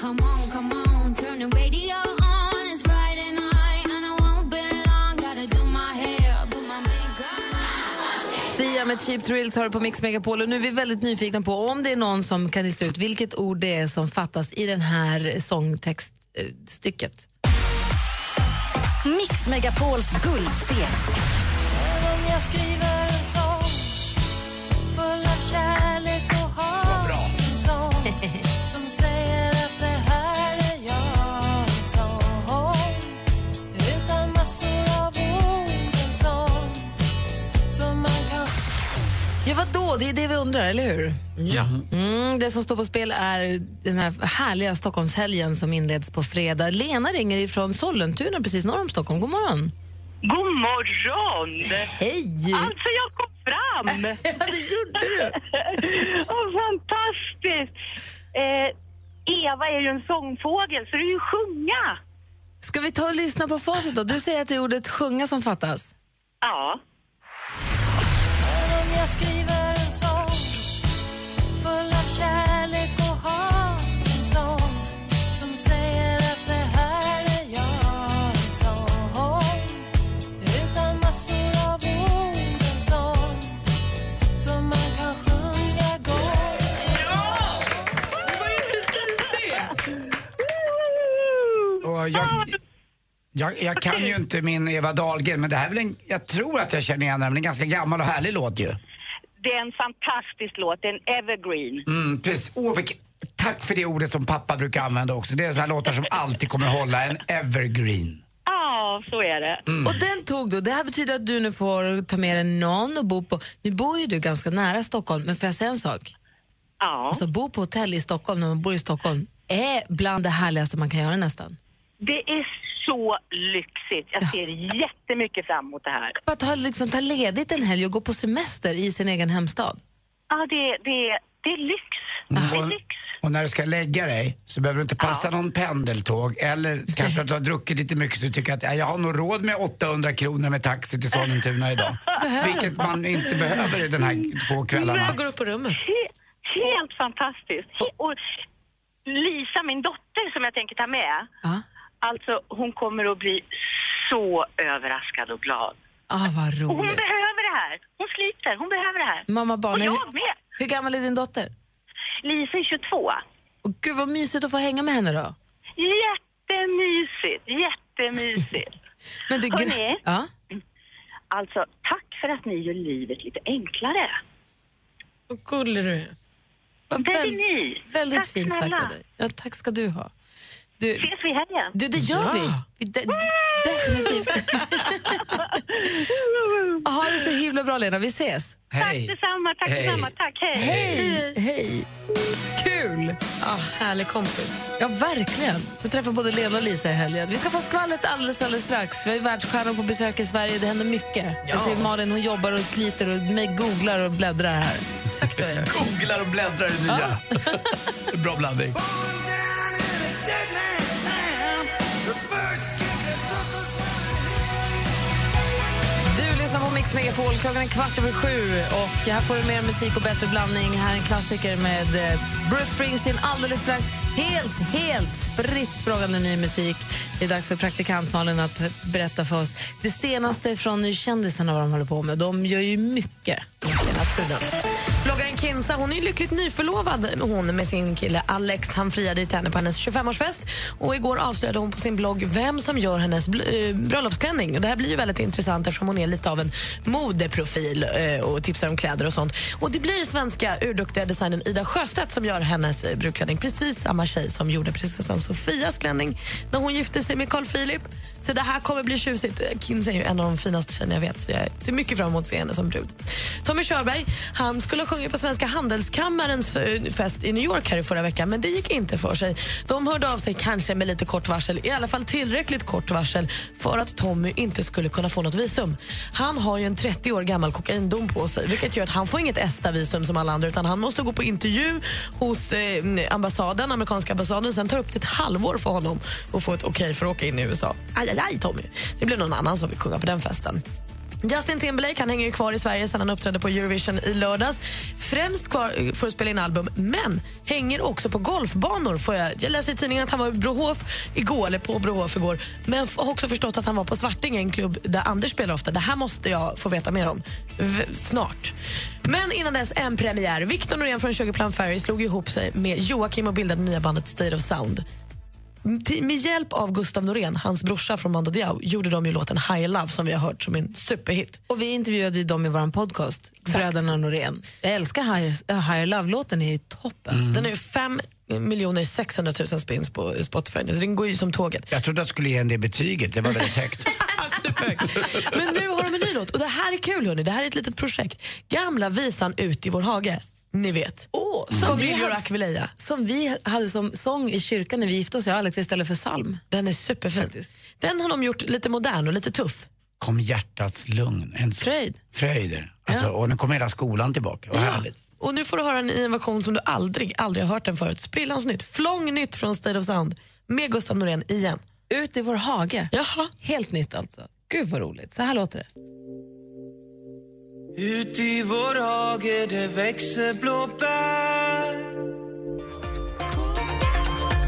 Come on, come on, turn the radio med Cheap Thrills har du på Mix Megapol och nu är vi väldigt nyfikna på om det är någon som kan lista ut vilket ord det är som fattas i den här sångtextstycket. Mix Megapols guldscen. Det är det vi undrar, eller hur? Ja. Mm, det som står på spel är den här härliga Stockholmshelgen som inleds på fredag. Lena ringer ifrån Sollentuna, precis norr om Stockholm. God morgon. God morgon! Hej! Alltså, jag kom fram! ja, det gjorde du. oh, fantastiskt! Eh, Eva är ju en sångfågel, så det är ju sjunga. Ska vi ta och lyssna på facit då? Du säger att det är ordet sjunga som fattas. Ja. Om jag skriver Jag, jag, jag kan ju inte min Eva Dahlgren, men det här är väl en, jag tror att jag känner igen den, men en ganska gammal och härlig låt ju. Det är en fantastisk låt, det är en evergreen. Mm, precis. Åh, vilk, tack för det ordet som pappa brukar använda också. Det är så här låtar som alltid kommer hålla, en evergreen. Ja, så är det. Mm. Och den tog du. Det här betyder att du nu får ta med dig någon och bo på... Nu bor ju du ganska nära Stockholm, men får jag säga en sak? Ja. Alltså bo på hotell i Stockholm när man bor i Stockholm är bland det härligaste man kan göra nästan. Det är så lyxigt. Jag ser jättemycket fram emot det här. Bara ta, liksom, ta ledigt en helg och gå på semester i sin egen hemstad. Ja, det, det, det är lyx. Det är Och, lyx. och när du ska lägga dig så behöver du inte passa någon pendeltåg eller kanske att du har druckit lite mycket så du tycker att ja, jag har nog råd med 800 kronor med taxi till Sollentuna idag. Vilket man inte behöver i den här två kvällarna. Jag går upp på rummet. He- helt fantastiskt. Och Lisa, min dotter, som jag tänker ta med, Ja. Alltså hon kommer att bli så överraskad och glad. Ah, vad Och hon roligt. behöver det här. Hon sliter, hon behöver det här. Mamma barn, och hur, jag med. hur gammal är din dotter? Lisa är 22. Och gud vad mysigt att få hänga med henne då. Jättemysigt, jättemysigt. Men du, Hörrni? ja? Alltså, tack för att ni gör livet lite enklare. Vad gullig du är. Vad väl- ni? Väldigt Tack fint sagt av dig. Ja, tack ska du ha. Du, Ses vi i helgen? du, det gör Ja. vi. vi de, definitivt. ha det så himla bra, Lena. Vi ses. Tack detsamma, tack Hej. detsamma. Tack, hej. Hej! Hej! Kul! Ah, härlig kompis. Ja, verkligen. Får träffa både Lena och Lisa i helgen. Vi ska få skvallret alldeles, alldeles strax. Vi har ju världsstjärnor på besök i Sverige. Det händer mycket. Jag ser Malin, hon jobbar och sliter och mig googlar och bläddrar här. Exakt vad jag gör. Googlar och bläddrar i nya. Bra blandning. Mix Megapol. Klockan är kvart över sju. Och här får du mer musik och bättre blandning. Här är en klassiker med eh, Bruce Springsteen alldeles strax. Helt, helt spritt språngande ny musik. Det är dags för praktikant Malin att berätta för oss det senaste från kändisarna vad de håller på med. De gör ju mycket Privatsidan. Bloggaren Kinsa hon är lyckligt nyförlovad hon med sin kille Alex. Han friade till henne på hennes 25-årsfest. Och igår avslöjade hon på sin blogg vem som gör hennes bl- eh, bröllopsklänning. Och det här blir ju väldigt intressant eftersom hon är lite av en modeprofil eh, och tipsar om kläder och sånt. Och det blir svenska urduktiga designern Ida Sjöstedt som gör hennes eh, brudklänning. Precis samma tjej som gjorde prinsessan Sofias klänning när hon gifte sig med Carl Philip. Så det här kommer bli tjusigt. Kinsa är ju en av de finaste tjejerna jag vet. Så jag ser mycket fram emot att se henne som brud. Tommy Körberg han skulle ha sjungit på Svenska Handelskammarens fest i New York här i förra veckan, men det gick inte för sig. De hörde av sig kanske med lite kort varsel, i alla fall tillräckligt kort varsel för att Tommy inte skulle kunna få något visum. Han har ju en 30 år gammal kokaindom på sig, vilket gör att han får inget ESTA-visum som alla andra, utan han måste gå på intervju hos eh, ambassaden, amerikanska ambassaden. Sen tar det upp till ett halvår för honom att få ett okej för att åka in i USA. Aj, aj, aj, Tommy. Det blir någon annan som vill sjunga på den festen. Justin Timberlake han hänger ju kvar i Sverige sen han uppträdde på Eurovision i lördags. Främst kvar eh, för att spela in album, men hänger också på golfbanor. Får jag, jag läste i tidningen att han var i Brohof igår, eller på Brohof igår. Men har också förstått att han var på Svartinge, en klubb där Anders spelar ofta. Det här måste jag få veta mer om v- snart. Men innan dess en premiär. Victor Norén från Sugarplum Fairy slog ihop sig med Joakim och bildade nya bandet State of Sound. Med hjälp av Gustav Norén, hans brorsa från Mando Diao, gjorde de ju låten High Love som vi har hört som en superhit. Och vi intervjuade ju dem i vår podcast, bröderna Norén. Jag älskar Higher, äh, Higher Love-låten, är ju toppen. Den är ju 5 miljoner 600 000 spins på Spotify nu, så den går ju som tåget. Jag trodde att jag skulle ge en det betyget, det var väldigt högt. Men nu har de en ny låt och det här är kul hörni. det här är ett litet projekt. Gamla visan ut i vår hage, ni vet. Oh, som vi Viljor hade- Akvileja. Som vi hade som sång i kyrkan när vi gifte oss, jag och Alex, istället för psalm. Den är superfin. Den har de gjort lite modern och lite tuff. Kom hjärtats lugn. En Fröjd. Fröjder. Alltså, Och nu kommer hela skolan tillbaka. Vad härligt. Och nu får du höra en version som du aldrig, aldrig har hört den förut. Sprillans nytt, flång nytt från State of Sound med Gustav Norén igen. Ut i vår hage. Jaha. Helt nytt alltså. Gud vad roligt. Så här låter det. Ut i vår hage det växer blåbär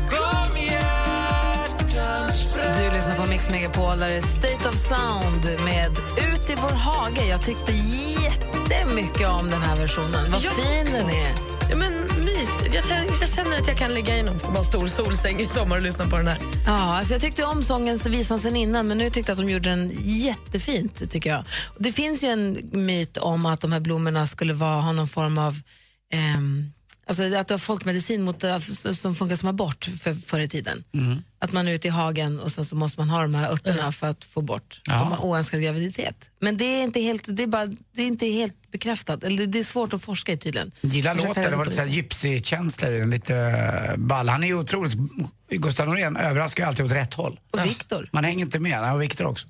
Kom hjärtans Du lyssnar på Mix Megapol, där är State of Sound med Ut i vår hage. Jag tyckte jättemycket om den här versionen. Vad Jag fin också. den är. Ja, men. Jag, jag känner att jag kan ligga i någon form av stor solsäng i sommar och lyssna på den här. Ja, alltså jag tyckte om sången visan sen innan, men nu tyckte jag att de gjorde den jättefint. tycker jag. Och det finns ju en myt om att de här blommorna skulle vara, ha någon form av ehm, Alltså att det var folkmedicin mot, som funkar som abort för, förr i tiden. Att man är ute i hagen och sen så måste man ha de här örterna för att få bort Ja. oönskad graviditet. Men det är inte helt, det är bara, det är inte helt bekräftat. Eller det- det är svårt att forska i tydligen. Gillar låten, det var lite gypsy-känsla i den, lite eh, ball. Han är ju otroligt, Gustav Norén överraskar ju alltid åt rätt håll. Och Viktor. Man hänger inte med, och Viktor också.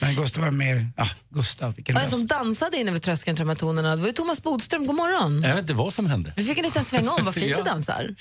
Men Gustav var mer, ja, Gustav, vilken röst. som dansade inne vid tröskeln till de här tonerna, det var ju Thomas Bodström. God morgon. Jag vet inte vad som hände. Vi fick en liten sväng om, vad fint Ja. du dansar.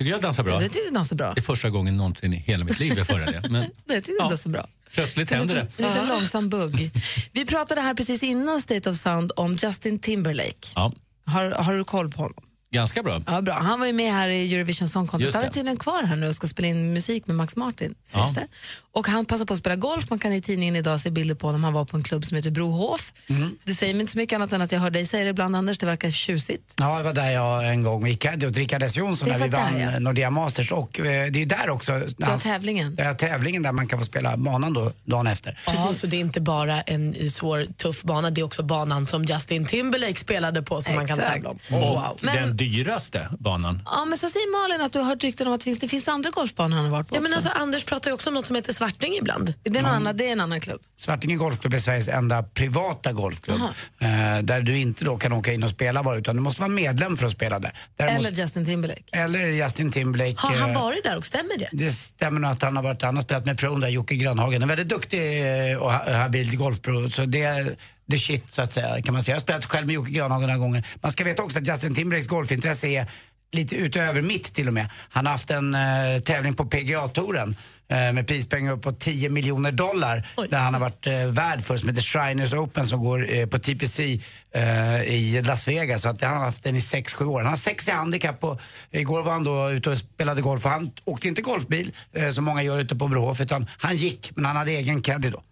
Tycker jag dansar bra. Jag tycker du dansar bra. Det är första gången någonsin i hela mitt liv jag får det. Men Nej, jag tycker du dansar bra. plötsligt händer det. en liten långsam bugg. Vi pratade här precis innan State of Sound om Justin Timberlake. Ja, Har, har du koll på honom? Ganska bra. Ja, bra. Han var ju med här i Eurovision Song Contest. Han är det. tydligen kvar här nu och ska spela in musik med Max Martin. Sägs Ja. det. Och han passar på att spela golf. Man kan i tidningen idag se bilder på honom. Han var på en klubb som heter Brohof. Mm. Det säger mig inte så mycket annat än att jag hör dig säga det ibland, Anders. Det verkar tjusigt. Ja, det var där jag en gång gick åt Rickard S Jonsson Det när vi var där, vann ja. Nordea Masters. Och eh, det är ju där också, när Ja, han- tävlingen. det är tävlingen där man kan få spela banan då, dagen efter. Ja, så det är inte bara en svår, tuff bana, det är också banan som Justin Timberlake spelade på som man kan Exakt. tävla om. Och Wow. den dyraste banan. Ja, men så säger Malin att du har hört rykten om att det finns, det finns andra golfbanor han har varit på Ja, men också. alltså, Anders pratar ju också om något som heter Svarting ibland. det, är någon annan, det är en annan klubb. Svartinge Golfklubb är Sveriges enda privata golfklubb. Eh, där du inte då kan åka in och spela bara utan du måste vara medlem för att spela där. Däremot, Eller Justin Timberlake. eller Justin Timberlake. Har han eh, varit där och stämmer det? Det stämmer nog att han har varit, han har spelat med pron där, Jocke Grönhagen. En väldigt duktig eh, och ha- habil golfpro. Så det är the shit så att säga kan man säga. Jag har spelat själv med Jocke Grönhagen några gånger. Man ska veta också att Justin Timberlakes golfintresse är lite utöver mitt till och med. Han har haft en eh, tävling på PGA-touren eh, med prispengar upp på 10 miljoner dollar där han har varit eh, värd för som heter Shriners Open som går eh, på TPC eh, i Las Vegas. Så att han har haft den i 6-7 år. Han har sex i handikapp och igår var han då ute och spelade golf och han åkte inte golfbil som många gör ute på Brohof utan han gick men han hade egen caddy då.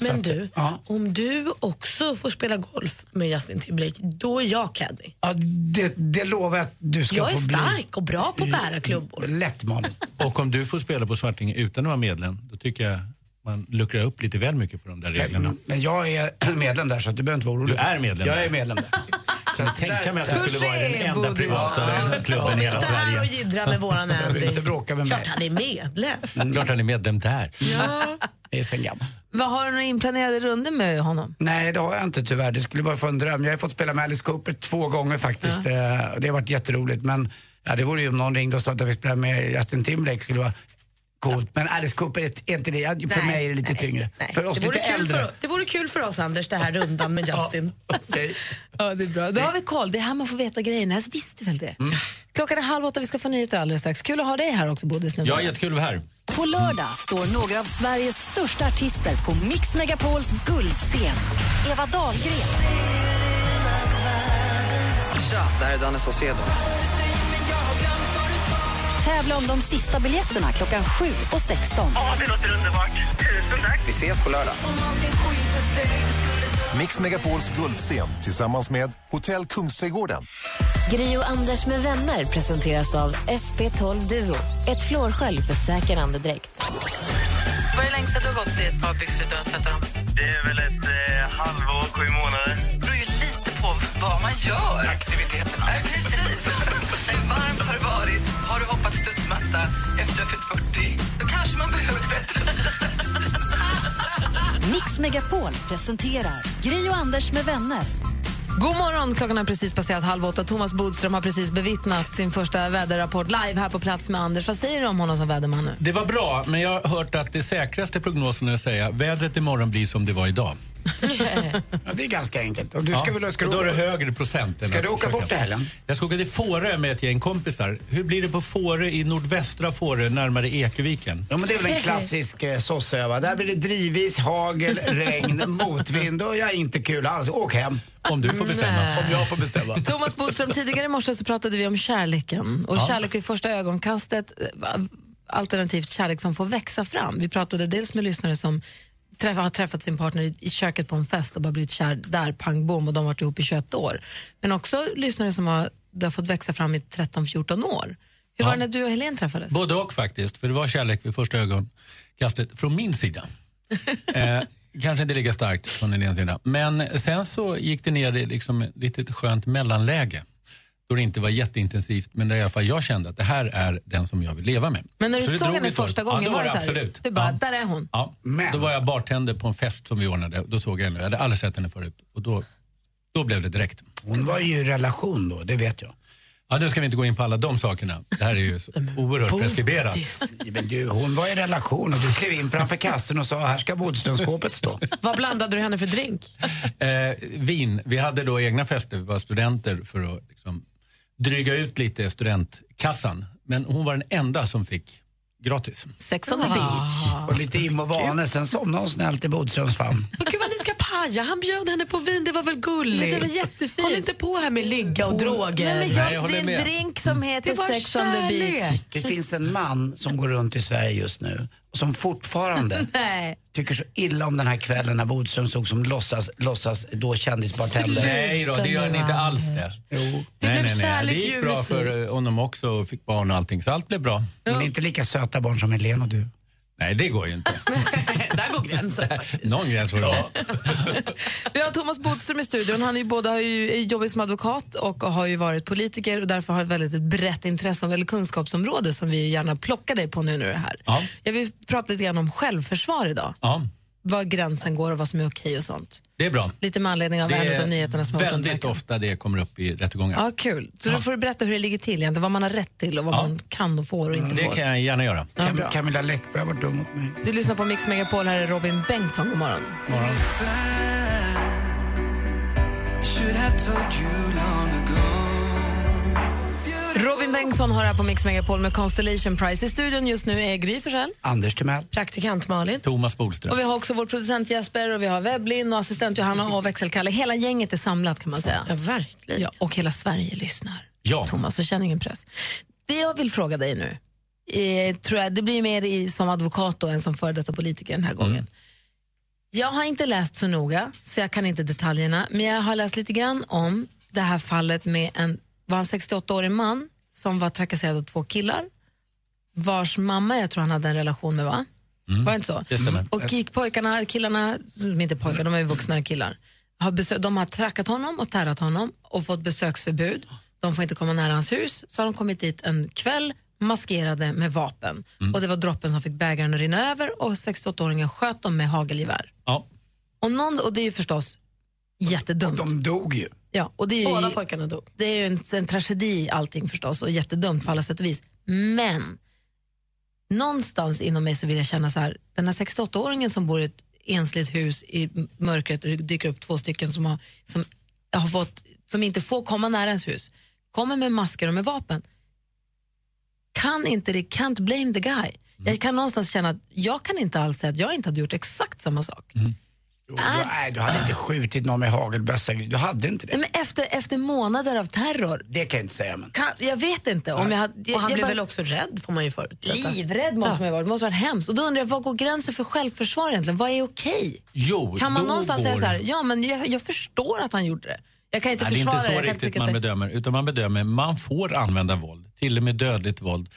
Men att, du, om du också får spela golf med Justin Timberlake, då är jag caddy. Ja, det, det lovar jag att du ska Jag är få bli. stark och bra på att bära klubbor. Lätt Malin. Och om du får spela på Svartinge utan att vara medlem, då tycker jag man luckrar upp lite väl mycket på de där reglerna. Men jag är medlem där så du behöver inte vara orolig. Du är medlem Jag där. är medlem där. Jag tänka mig att det skulle vara den Touché, enda Bodis. privata klubben i hela Inte här och Sverige. jiddra med våran Andy. inte bråka med mig. Klart han är medlem. Klart han är medlem där. Ja. Det är sen gammalt. Vad Har du några inplanerade runder med honom? Nej, det har jag inte tyvärr. Det skulle vara för en dröm. Jag har fått spela med Alice Cooper två gånger faktiskt. Eh, Det har varit jätteroligt. Men ja, det vore ju om någon ringde och sa att jag fick spela med Justin Timberlake skulle vara coolt. Men Alice Cooper är inte det. Ja, För Nej, mig är det lite tyngre. För oss Det vore, lite kul äldre. för, det vore kul för oss Anders, det här rundan med Justin. Okej. Ja, det är bra. Då har vi koll. Det är här man får veta grejerna. Jag visste väl det. Klockan är halv åtta, vi ska få nyheter alldeles strax. Kul att ha dig här också, Bodis. Ja, jättekul att vara här. På lördag står några av Sveriges största artister på Mix Megapols guldscen. Eva Dahlgren, Tja, det här är Danne Saucedo. Tävla om de sista biljetterna klockan 7 och 16. Ja, det låter underbart. Tusen tack. Vi ses på lördag. Mix Megapols guldscen tillsammans med Hotell Kungsträdgården. Gri och Anders med vänner presenteras av SP12 Duo. Ett flårskölj för säker andedräkt. Vad är det längsta du har gått i ett par byxor utan att tvätta dem? Det är väl ett eh, halvår, sju månader. Vad man gör. Aktiviteterna. Nej, precis. Hur varmt har det varit? Har du hoppat studsmatta efter att du har fyllt 40? Då kanske man behöver tvätta Mix Megapol presenterar Gri och Anders med vänner. God morgon, klockan har precis passerat halv åtta. Thomas Bodström har precis bevittnat sin första väderrapport live här på plats med Anders. Vad säger du om honom som väderman nu? Det var bra, men jag har hört att det säkraste prognosen är att säga vädret imorgon blir som det var idag. Ja, det är ganska enkelt. Och du ska väl, ska då är det högre procent. än Ska att du åka försöka- bort i helgen? Jag ska åka till Fårö med ett gäng kompisar. Hur blir det på Fårö i nordvästra Fårö, närmare Ekeviken? Ja, men det är väl en klassisk eh, sossöva. Där blir det drivis, hagel, regn, motvind och jag är inte kul alls. Åk hem. Om du får bestämma. Om jag får bestämma. Thomas Bodström, tidigare i morse så pratade vi om kärleken och Ja. kärlek vid första ögonkastet, eh, alternativt kärlek som får växa fram. Vi pratade dels med lyssnare som träffa, har träffat sin partner i, i köket på en fest och bara blivit kär där, pang bom, och de har varit ihop i 21 år. Men också lyssnare som har, har fått växa fram i 13-14 år. Hur var det när du och Helene träffades? Både och faktiskt, för det var kärlek vid första ögonkastet från min sida. eh, kanske inte lika starkt från Helenes sida. Men sen så gick det ner i liksom ett litet skönt mellanläge. Då det inte var jätteintensivt, men där i alla fall jag kände att det här är den som jag vill leva med. Men när du det såg henne första gången, ja, då var det så här, absolut. du bara, ja. där är hon? Ja. Då var jag bartender på en fest som vi ordnade. Då såg jag henne. Jag hade aldrig sett henne förut. Och då, då blev det direkt. Hon var ju i relation då, det vet jag. Ja, nu ska vi inte gå in på alla de sakerna. Det här är ju så oerhört preskriberat. Men du, hon var i relation och du klev in framför kassen och sa här ska Bodströmskåpet stå. Vad blandade du henne för drink? Eh, vin. Vi hade då egna fester, vi var studenter för att liksom, dryga ut lite studentkassan. Men hon var den enda som fick gratis. Sex on the beach. Och lite im och vane, sen somnade hon snällt i Bodströms famn. Men gud vad ni ska paja, han bjöd henne på vin, det var väl gulligt? Det var jättefint. Håll inte på här med ligga och droger. Nej, men Nej, jag just det är en med. drink som heter Sex on the beach. kärlek. Det finns en man som går runt i Sverige just nu som fortfarande Nej. tycker så illa om den här kvällen när Bodström stod som låtsas, låtsas då kändisbartender. Nej då, det gör ni inte alls det. Jo. nej, blev nej, nej. kärlek, Det gick bra för eh, honom också och fick barn och allting, så allt blev bra. Men inte lika söta barn som Helene och du. Nej, det går ju inte. Där går gränsen. Någon gräns får det vara. Vi har Thomas Bodström i studion. Han är ju både har ju, är jobbar som advokat och har ju varit politiker och därför har ett väldigt brett intresse eller kunskapsområde som vi gärna plockar dig på nu när du är här. Ja. Jag vill prata lite grann om självförsvar idag. Ja, Var gränsen går och vad som är okej och sånt. det är bra. Lite med anledning av Det en av nyheterna som har väldigt ofta det kommer upp i rättegångar. Ja, kul. Så då får du berätta hur det ligger till egentligen, vad man har rätt till och vad man kan och får och inte Det får. kan jag gärna göra. Ja, bra. Camilla Läckberg har varit dum mot mig. Du lyssnar på Mix Megapol, här är Robin Bengtsson. God morgon. Should Robin Bengtsson har här på Mix Megapol med Constellation Prize. I studion just nu är Gry Forssell. Anders Timell. Praktikant Malin. Thomas Bodström. Och vi har också vår producent Jesper och vi har Webblin och assistent Johanna och växelkalle. Hela gänget är samlat kan man säga. Ja, verkligen. Ja, och hela Sverige lyssnar. Ja. Thomas, så känn ingen press. Det jag vill fråga dig nu, eh, tror jag, det blir mer i, som advokat då än som före detta politiker den här gången. Jag har inte läst så noga, så jag kan inte detaljerna, men jag har läst lite grann om det här fallet med en, var en 68-årig man som var trakasserad av två killar, vars mamma jag tror han hade en relation med, va? Var det inte så? Det stämmer. Och gick pojkarna, killarna, som inte pojkar, de är ju vuxna killar, har besö- de har trackat honom och tärat honom och fått besöksförbud. De får inte komma nära hans hus. Så har de kommit dit en kväll maskerade med vapen. Och det var droppen som fick bägaren att rinna över och 68-åringen sköt dem med hagelgevär. Ja. Och, någon, och det är ju förstås jättedumt. De dog ju. Ja, och det är ju, Båda pojkarna dog. Det är ju en, en tragedi allting förstås och jättedumt på alla sätt och vis. Men någonstans inom mig så vill jag känna så här, den här 68-åringen som bor i ett ensligt hus i mörkret och det dyker upp två stycken som, har, som, har fått, som inte får komma nära ens hus, kommer med masker och med vapen. Kan inte det, can't blame the guy. Jag kan någonstans känna att jag kan inte alls säga att jag inte hade gjort exakt samma sak. Jo, du, nej, du hade inte skjutit någon med hagelbössa. Du hade inte det. Nej, Men efter, efter månader av terror, Det kan jag inte säga. Men. kan, jag vet inte om jag hade... Och han jag blev bara- väl också rädd får man ju förutsätta. Livrädd måste man ju vara. Det måste ha varit hemskt. Och då undrar jag, vad går gränsen för självförsvar egentligen? Vad är okej? Jo, Kan man någonstans säga går- så här, ja men jag, jag förstår att han gjorde det. Jag kan inte Nej, det är försvara inte så jag kan riktigt man det- bedömer, utan man bedömer man får använda våld, till och med dödligt våld,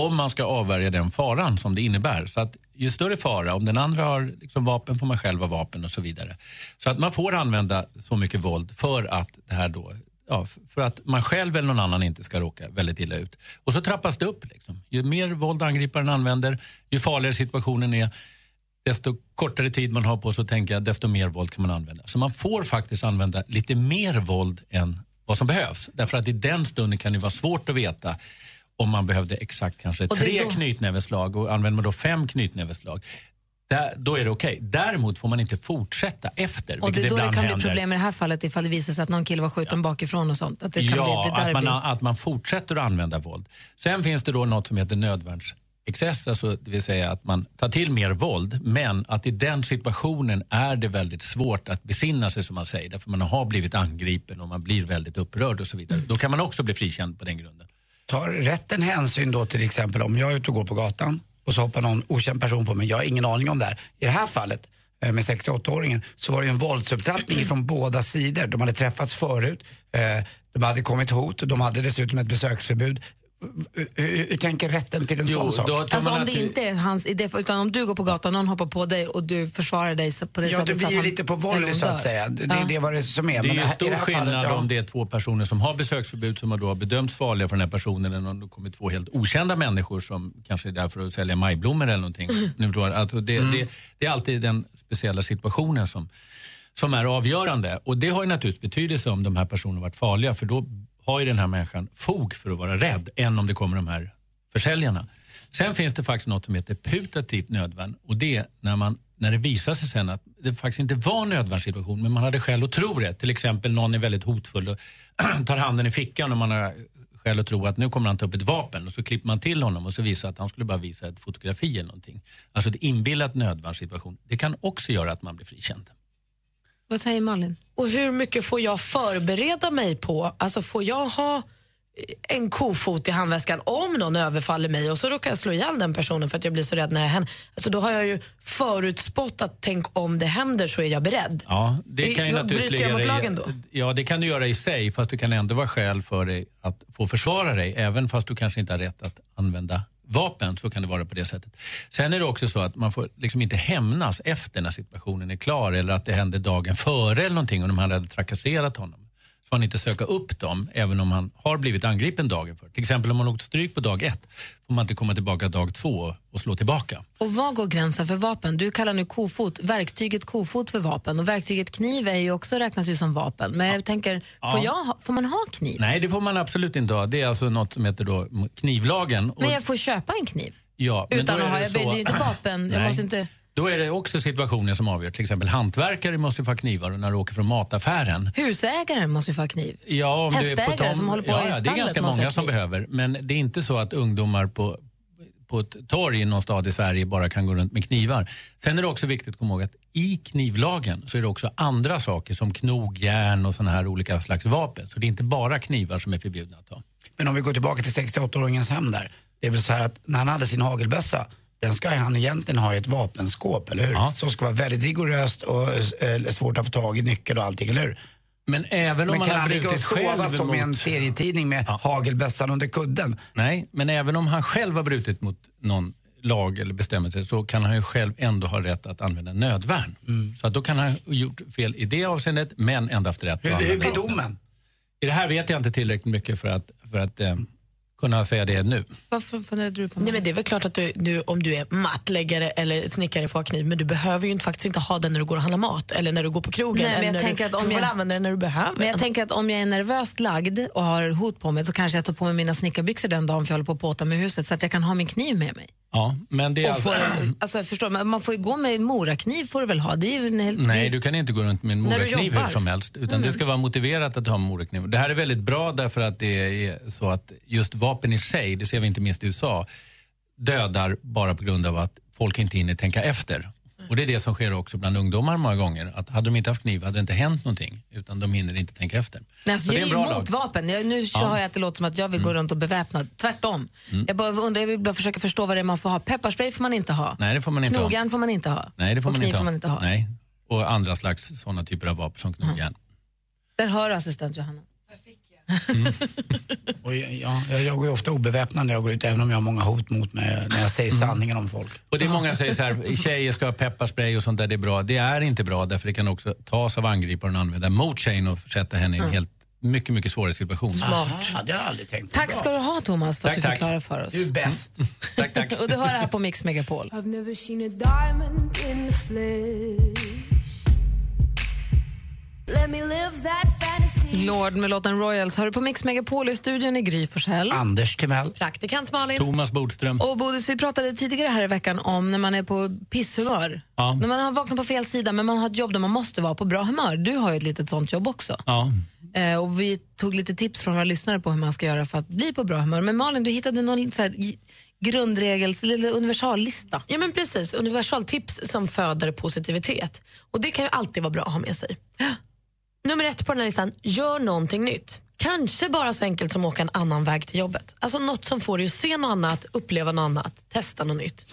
om man ska avvärja den faran som det innebär. Så att ju större fara, om den andra har liksom vapen får man själv ha vapen och så vidare. Så att man får använda så mycket våld för att det här då Ja, för att man själv eller någon annan inte ska råka väldigt illa ut. Och så trappas det upp. Liksom. Ju mer våld angriparen använder, ju farligare situationen är, desto kortare tid man har på sig att tänka, desto mer våld kan man använda. Så man får faktiskt använda lite mer våld än vad som behövs. Därför att i den stunden kan det vara svårt att veta om man behövde exakt kanske tre då- knytnäveslag och använder man då fem knytnäveslag. Där, då är det okej. Däremot får man inte fortsätta efter, Och det är då det kan bli händer. problem i det här fallet ifall det visar sig att någon kille var skjuten bakifrån och sånt. Att det kan ja, bli, det där att, man, blir... att man fortsätter att använda våld. Sen finns det då något som heter nödvärnsexcess, alltså det vill säga att man tar till mer våld, men att i den situationen är det väldigt svårt att besinna sig som man säger, därför man har blivit angripen och man blir väldigt upprörd och så vidare. Då kan man också bli frikänd på den grunden. Tar rätten hänsyn då till exempel om jag är ute och går på gatan och så hoppar någon okänd person på mig, jag har ingen aning om det här. I det här fallet eh, med 68-åringen så var det ju en våldsupptrappning från båda sidor. De hade träffats förut, eh, de hade kommit hot, de hade dessutom ett besöksförbud. Hur, tänker rätten till en sån sak? Alltså om det inte är hans idé, utan om du går på gatan, någon hoppar på dig och du försvarar dig på det Ja, sättet det så blir lite på volley så att säga. Det, Ja. det är vad det som är. Det är ju stor det här skillnad fallet, ja. om det är två personer som har besöksförbud som har då bedömts farliga för den här personen än om det kommer två helt okända människor som kanske är där för att sälja majblommor eller någonting. Nu förstår. Alltså det, det, det är alltid den speciella situationen som, som är avgörande. Och det har ju naturligtvis betydelse om de här personerna varit farliga för då har ju den här människan fog för att vara rädd än om det kommer de här försäljarna. Sen finns det faktiskt något som heter putativt nödvärn och det är när, man, när det visar sig sen att det faktiskt inte var en nödvärnssituation men man hade skäl att tro det. Till exempel någon är väldigt hotfull och tar handen i fickan och man har skäl att tro att nu kommer han ta upp ett vapen och så klipper man till honom och så visar att han skulle bara visa ett fotografi eller någonting. Alltså ett inbillat nödvärnssituation. Det kan också göra att man blir frikänd. Vad säger Malin? Och hur mycket får jag förbereda mig på? Alltså får jag ha en kofot i handväskan om någon överfaller mig och så råkar jag slå ihjäl den personen för att jag blir så rädd när det händer. Alltså då har jag ju förutspått att tänk om det händer så är jag beredd. Ja, det kan ju Då naturligtvis bryter jag mot lagen då? Ja, det kan du göra i sig, fast det kan ändå vara skäl för dig att få försvara dig, även fast du kanske inte har rätt att använda vapen så kan det vara på det sättet. Sen är det också så att man får liksom inte hämnas efter när situationen är klar eller att det hände dagen före eller någonting och de hade trakasserat honom. Får man inte söka upp dem även om han har blivit angripen dagen för. Till exempel om man åkt stryk på dag ett får man inte komma tillbaka dag två och slå tillbaka. Och var går gränsen för vapen? Du kallar nu kofot, verktyget kofot för vapen och verktyget kniv är ju också, räknas ju som vapen. Men jag tänker, får, jag, får man ha kniv? Nej, det får man absolut inte ha. Det är alltså något som heter då knivlagen. Men jag får köpa en kniv? ja, men Utan att ha, jag så- det är ju inte vapen, jag måste inte... Då är det också situationer som avgör. Till exempel hantverkare måste få ha knivar när du åker från mataffären. Husägaren måste ju få ha kniv. Ja, om du är Hästägare på tom... som håller på ja, i ja, Det är stallet ganska många som behöver. Men det är inte så att ungdomar på, på ett torg i någon stad i Sverige bara kan gå runt med knivar. Sen är det också viktigt att komma ihåg att i knivlagen så är det också andra saker som knogjärn och såna här olika slags vapen. Så det är inte bara knivar som är förbjudna att ha. Men om vi går tillbaka till 68-åringens hem där. Det är väl så här att när han hade sin hagelbössa, den ska han egentligen ha i ett vapenskåp, eller hur? Så ska vara väldigt rigoröst och eh, svårt att få tag i nyckel och allting, eller hur? Men även om Men har han ligga och sova som i en mot- serietidning med hagelbössan under kudden? Nej, men även om han själv har brutit mot någon lag eller bestämmelse så kan han ju själv ändå ha rätt att använda nödvärn. Så att då kan han ha gjort fel i det avseendet men ändå haft rätt Hur, hur blir domen? I det här vet jag inte tillräckligt mycket för att, för att eh, kunna säga det nu. Varför funderar du på Nej, men det är väl klart att du, du, om du är mattläggare eller snickare får ha kniv, men du behöver ju inte, faktiskt inte ha den när du går och handlar mat eller när du går på krogen. Nej, men jag tänker du, att om du får jag- använda den när du behöver Men jag tänker att om jag är nervöst lagd och har hot på mig så kanske jag tar på mig mina snickarbyxor den dagen för jag håller på att påta med huset så att jag kan ha min kniv med mig. Ja, men det är alltså... får, alltså, förstår, man får ju gå med morakniv får du väl ha. Det är ju en helt, Nej, du kan inte gå runt med en morakniv hur som helst. Utan Mm. det ska vara motiverat att ha en morakniv. Det här är väldigt bra därför att det är så att just vapen i sig, det ser vi inte minst i USA, dödar bara på grund av att folk inte hinner tänka efter. Och det är det som sker också bland ungdomar många gånger. Att hade de inte haft kniv hade det inte hänt någonting. Utan de hinner inte tänka efter. Nej, alltså, jag är är emot lag. vapen. Jag, nu Ja. hör jag att det låter som att jag vill gå runt och beväpnad. Tvärtom. Mm. Jag bara undrar, jag vill bara försöka förstå vad det är man får ha. Pepparspray får man inte ha. Nej, det får man inte ha. Knogjärn får man inte ha. Nej, det får och man kniv inte ha. får man inte ha. Nej. Och andra slags sådana typer av vapen som knogjärn. Där hör du assistent Johanna. Och jag, ja, jag, jag går ju ofta obeväpnad när jag går ut, även om jag har många hot mot mig när jag säger Mm. sanningen om folk. Och det är många som säger så här, tjejer ska ha pepparspray och sånt där, det är bra. Det är inte bra därför det kan också tas av angriparen och använda mot tjejen och sätta henne i en Mm. helt mycket, mycket svårare situation. Smart. Aha, det har jag aldrig tänkt. Tack ska du ha Thomas för att Tack, du tack. förklarar för oss. Du är bäst. tack, tack. och du hör det här på Mix Megapol. I've never seen a diamond in the flesh. Lord med låten Royals hör du på Mix Megapol i studion i Gry Forssell. Anders Timell. Praktikant Malin. Thomas Bodström. Och Bodis, vi pratade tidigare här i veckan om när man är på pisshumör. Ja. När man har vaknat på fel sida men man har ett jobb där man måste vara på bra humör. Du har ju ett litet sånt jobb också. Ja. Eh, och vi tog lite tips från våra lyssnare på hur man ska göra för att bli på bra humör. Men Malin, du hittade någon så här, grundregels, eller universallista. Ja men precis, universaltips som föder positivitet. Och det kan ju alltid vara bra att ha med sig. Nummer ett på den här listan, gör någonting nytt. Kanske bara så enkelt som att åka en annan väg till jobbet. Alltså något som får dig att se något annat, uppleva något annat, testa något nytt.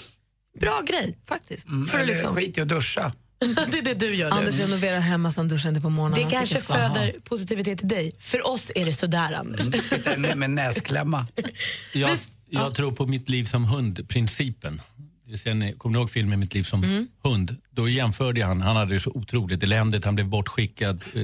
Bra grej faktiskt. Mm, För eller liksom, skit i att duscha. det är det du gör Anders nu. renoverar hemma sen duschar inte på morgonen. Det kanske föder positivitet i dig. För oss är det sådär Anders. Med, med näsklämma. Jag, jag tror på mitt liv som hund-principen. Ni- Kommer ni ihåg filmen Mitt liv som Mm. hund? Då jämförde han, han hade det så otroligt eländigt, han blev bortskickad eh,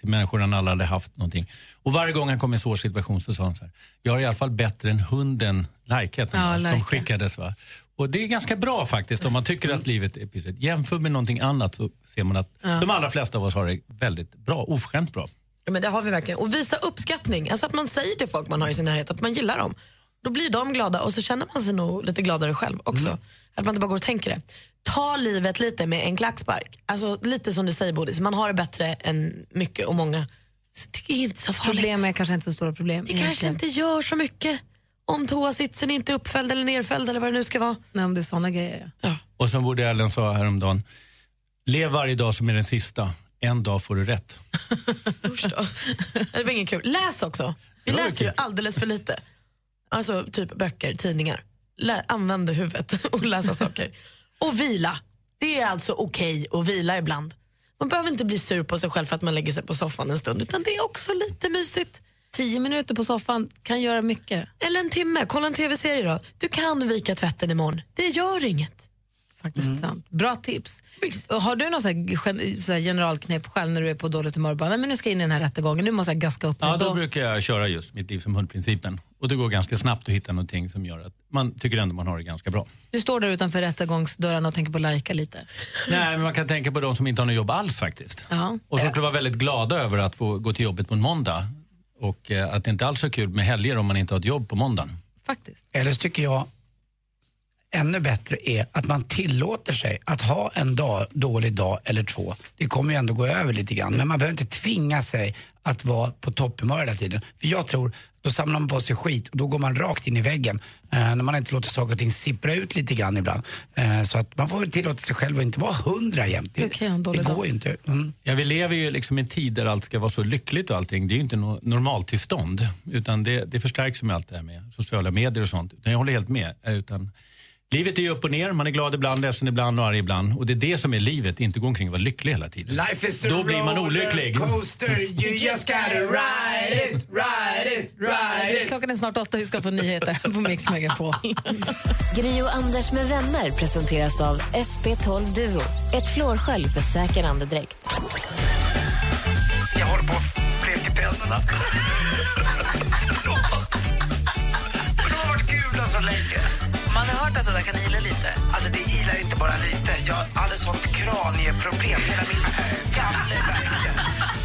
till människor han aldrig hade haft någonting. Och varje gång han kom i en svår situation så sa han så här, jag är i alla fall bättre än hunden Laika Ja, Laika. som skickades. Va? Och det är ganska bra faktiskt om man tycker att livet är pissigt. Jämför med någonting annat så ser man att Ja. de allra flesta av oss har det väldigt bra, oförskämt bra. Ja, men det har vi verkligen. Och visa uppskattning. Alltså att man säger till folk man har i sin närhet att man gillar dem. Då blir de glada och så känner man sig nog lite gladare själv också. Att man inte bara går och tänker det. Ta livet lite med en klackspark. Alltså lite som du säger Bodis, man har det bättre än mycket och många. Så Det är inte så farligt. Problem är kanske inte så stora problem. Det kanske inte gör så mycket om toasitsen inte är uppfälld eller nerfälld eller vad det nu ska vara. Nej, om det är såna grejer. Ja. Och som Woody Allen sa häromdagen, lev varje dag som är den sista. En dag får du rätt. Det var ingen kul. Läs också. Vi läser ju alldeles för lite. Alltså typ böcker, tidningar. Lä- använd huvudet och läsa saker. Och vila. Det är alltså okej att vila ibland. Man behöver inte bli sur på sig själv för att man lägger sig på soffan en stund utan det är också lite mysigt. Tio minuter på soffan kan göra mycket. Eller en timme. Kolla en tv-serie då. Du kan vika tvätten imorgon. Det gör inget. Faktiskt sant. Bra tips. Och Har du någon så här, gen- så här generalknep själv när du är på dåligt humör? Bara, Nej, men nu ska jag in i den här rättegången, nu måste jag gaska upp Ja, mig. då brukar jag köra just mitt liv som hundprincipen. Och det går ganska snabbt att hitta någonting som gör att man tycker ändå man har det ganska bra. Du står där utanför rättegångsdörren och tänker på lajka lite. Nej, men man kan tänka på de som inte har något jobb alls faktiskt. Ja. Och som skulle vara väldigt glada över att få gå till jobbet på en måndag. Och eh, att det inte alls är kul med helger om man inte har ett jobb på måndagen. Faktiskt. Eller så tycker jag ännu bättre är att man tillåter sig att ha en dag, dålig dag eller två. Det kommer ju ändå gå över lite grann. Men man behöver inte tvinga sig att vara på topphumör hela tiden. För jag tror, då samlar man på sig skit och då går man rakt in i väggen. Eh, när man inte låter saker och ting sippra ut lite grann ibland. Eh, så att man får tillåta sig själv att inte vara hundra jämt. Det, dålig det går ju inte. Mm. Ja, vi lever ju liksom i en tid där allt ska vara så lyckligt och allting. Det är ju inte något normaltillstånd. Utan det, det förstärks med allt det här med sociala medier och sånt. Utan jag håller helt med. Eh, Utan livet är ju upp och ner. Man är glad ibland, ledsen ibland och arg ibland. Och det är det som är livet, inte gå omkring och vara lycklig hela tiden. Life is a Då blir man olycklig. coaster, you just gotta ride it, ride it, ride it. Klockan är snart åtta, vi ska få nyheter på Mix Megapol. Gri och Anders med vänner presenteras av SP12 Duo. Ett flårskölj för säker andedräkt. Jag håller på att bleka tänderna. Men de har varit gula så länge. Man har hört att det där kan ila lite. Alltså det ilar inte bara lite. Jag hade sånt kranieproblem. Hela min skalle värkte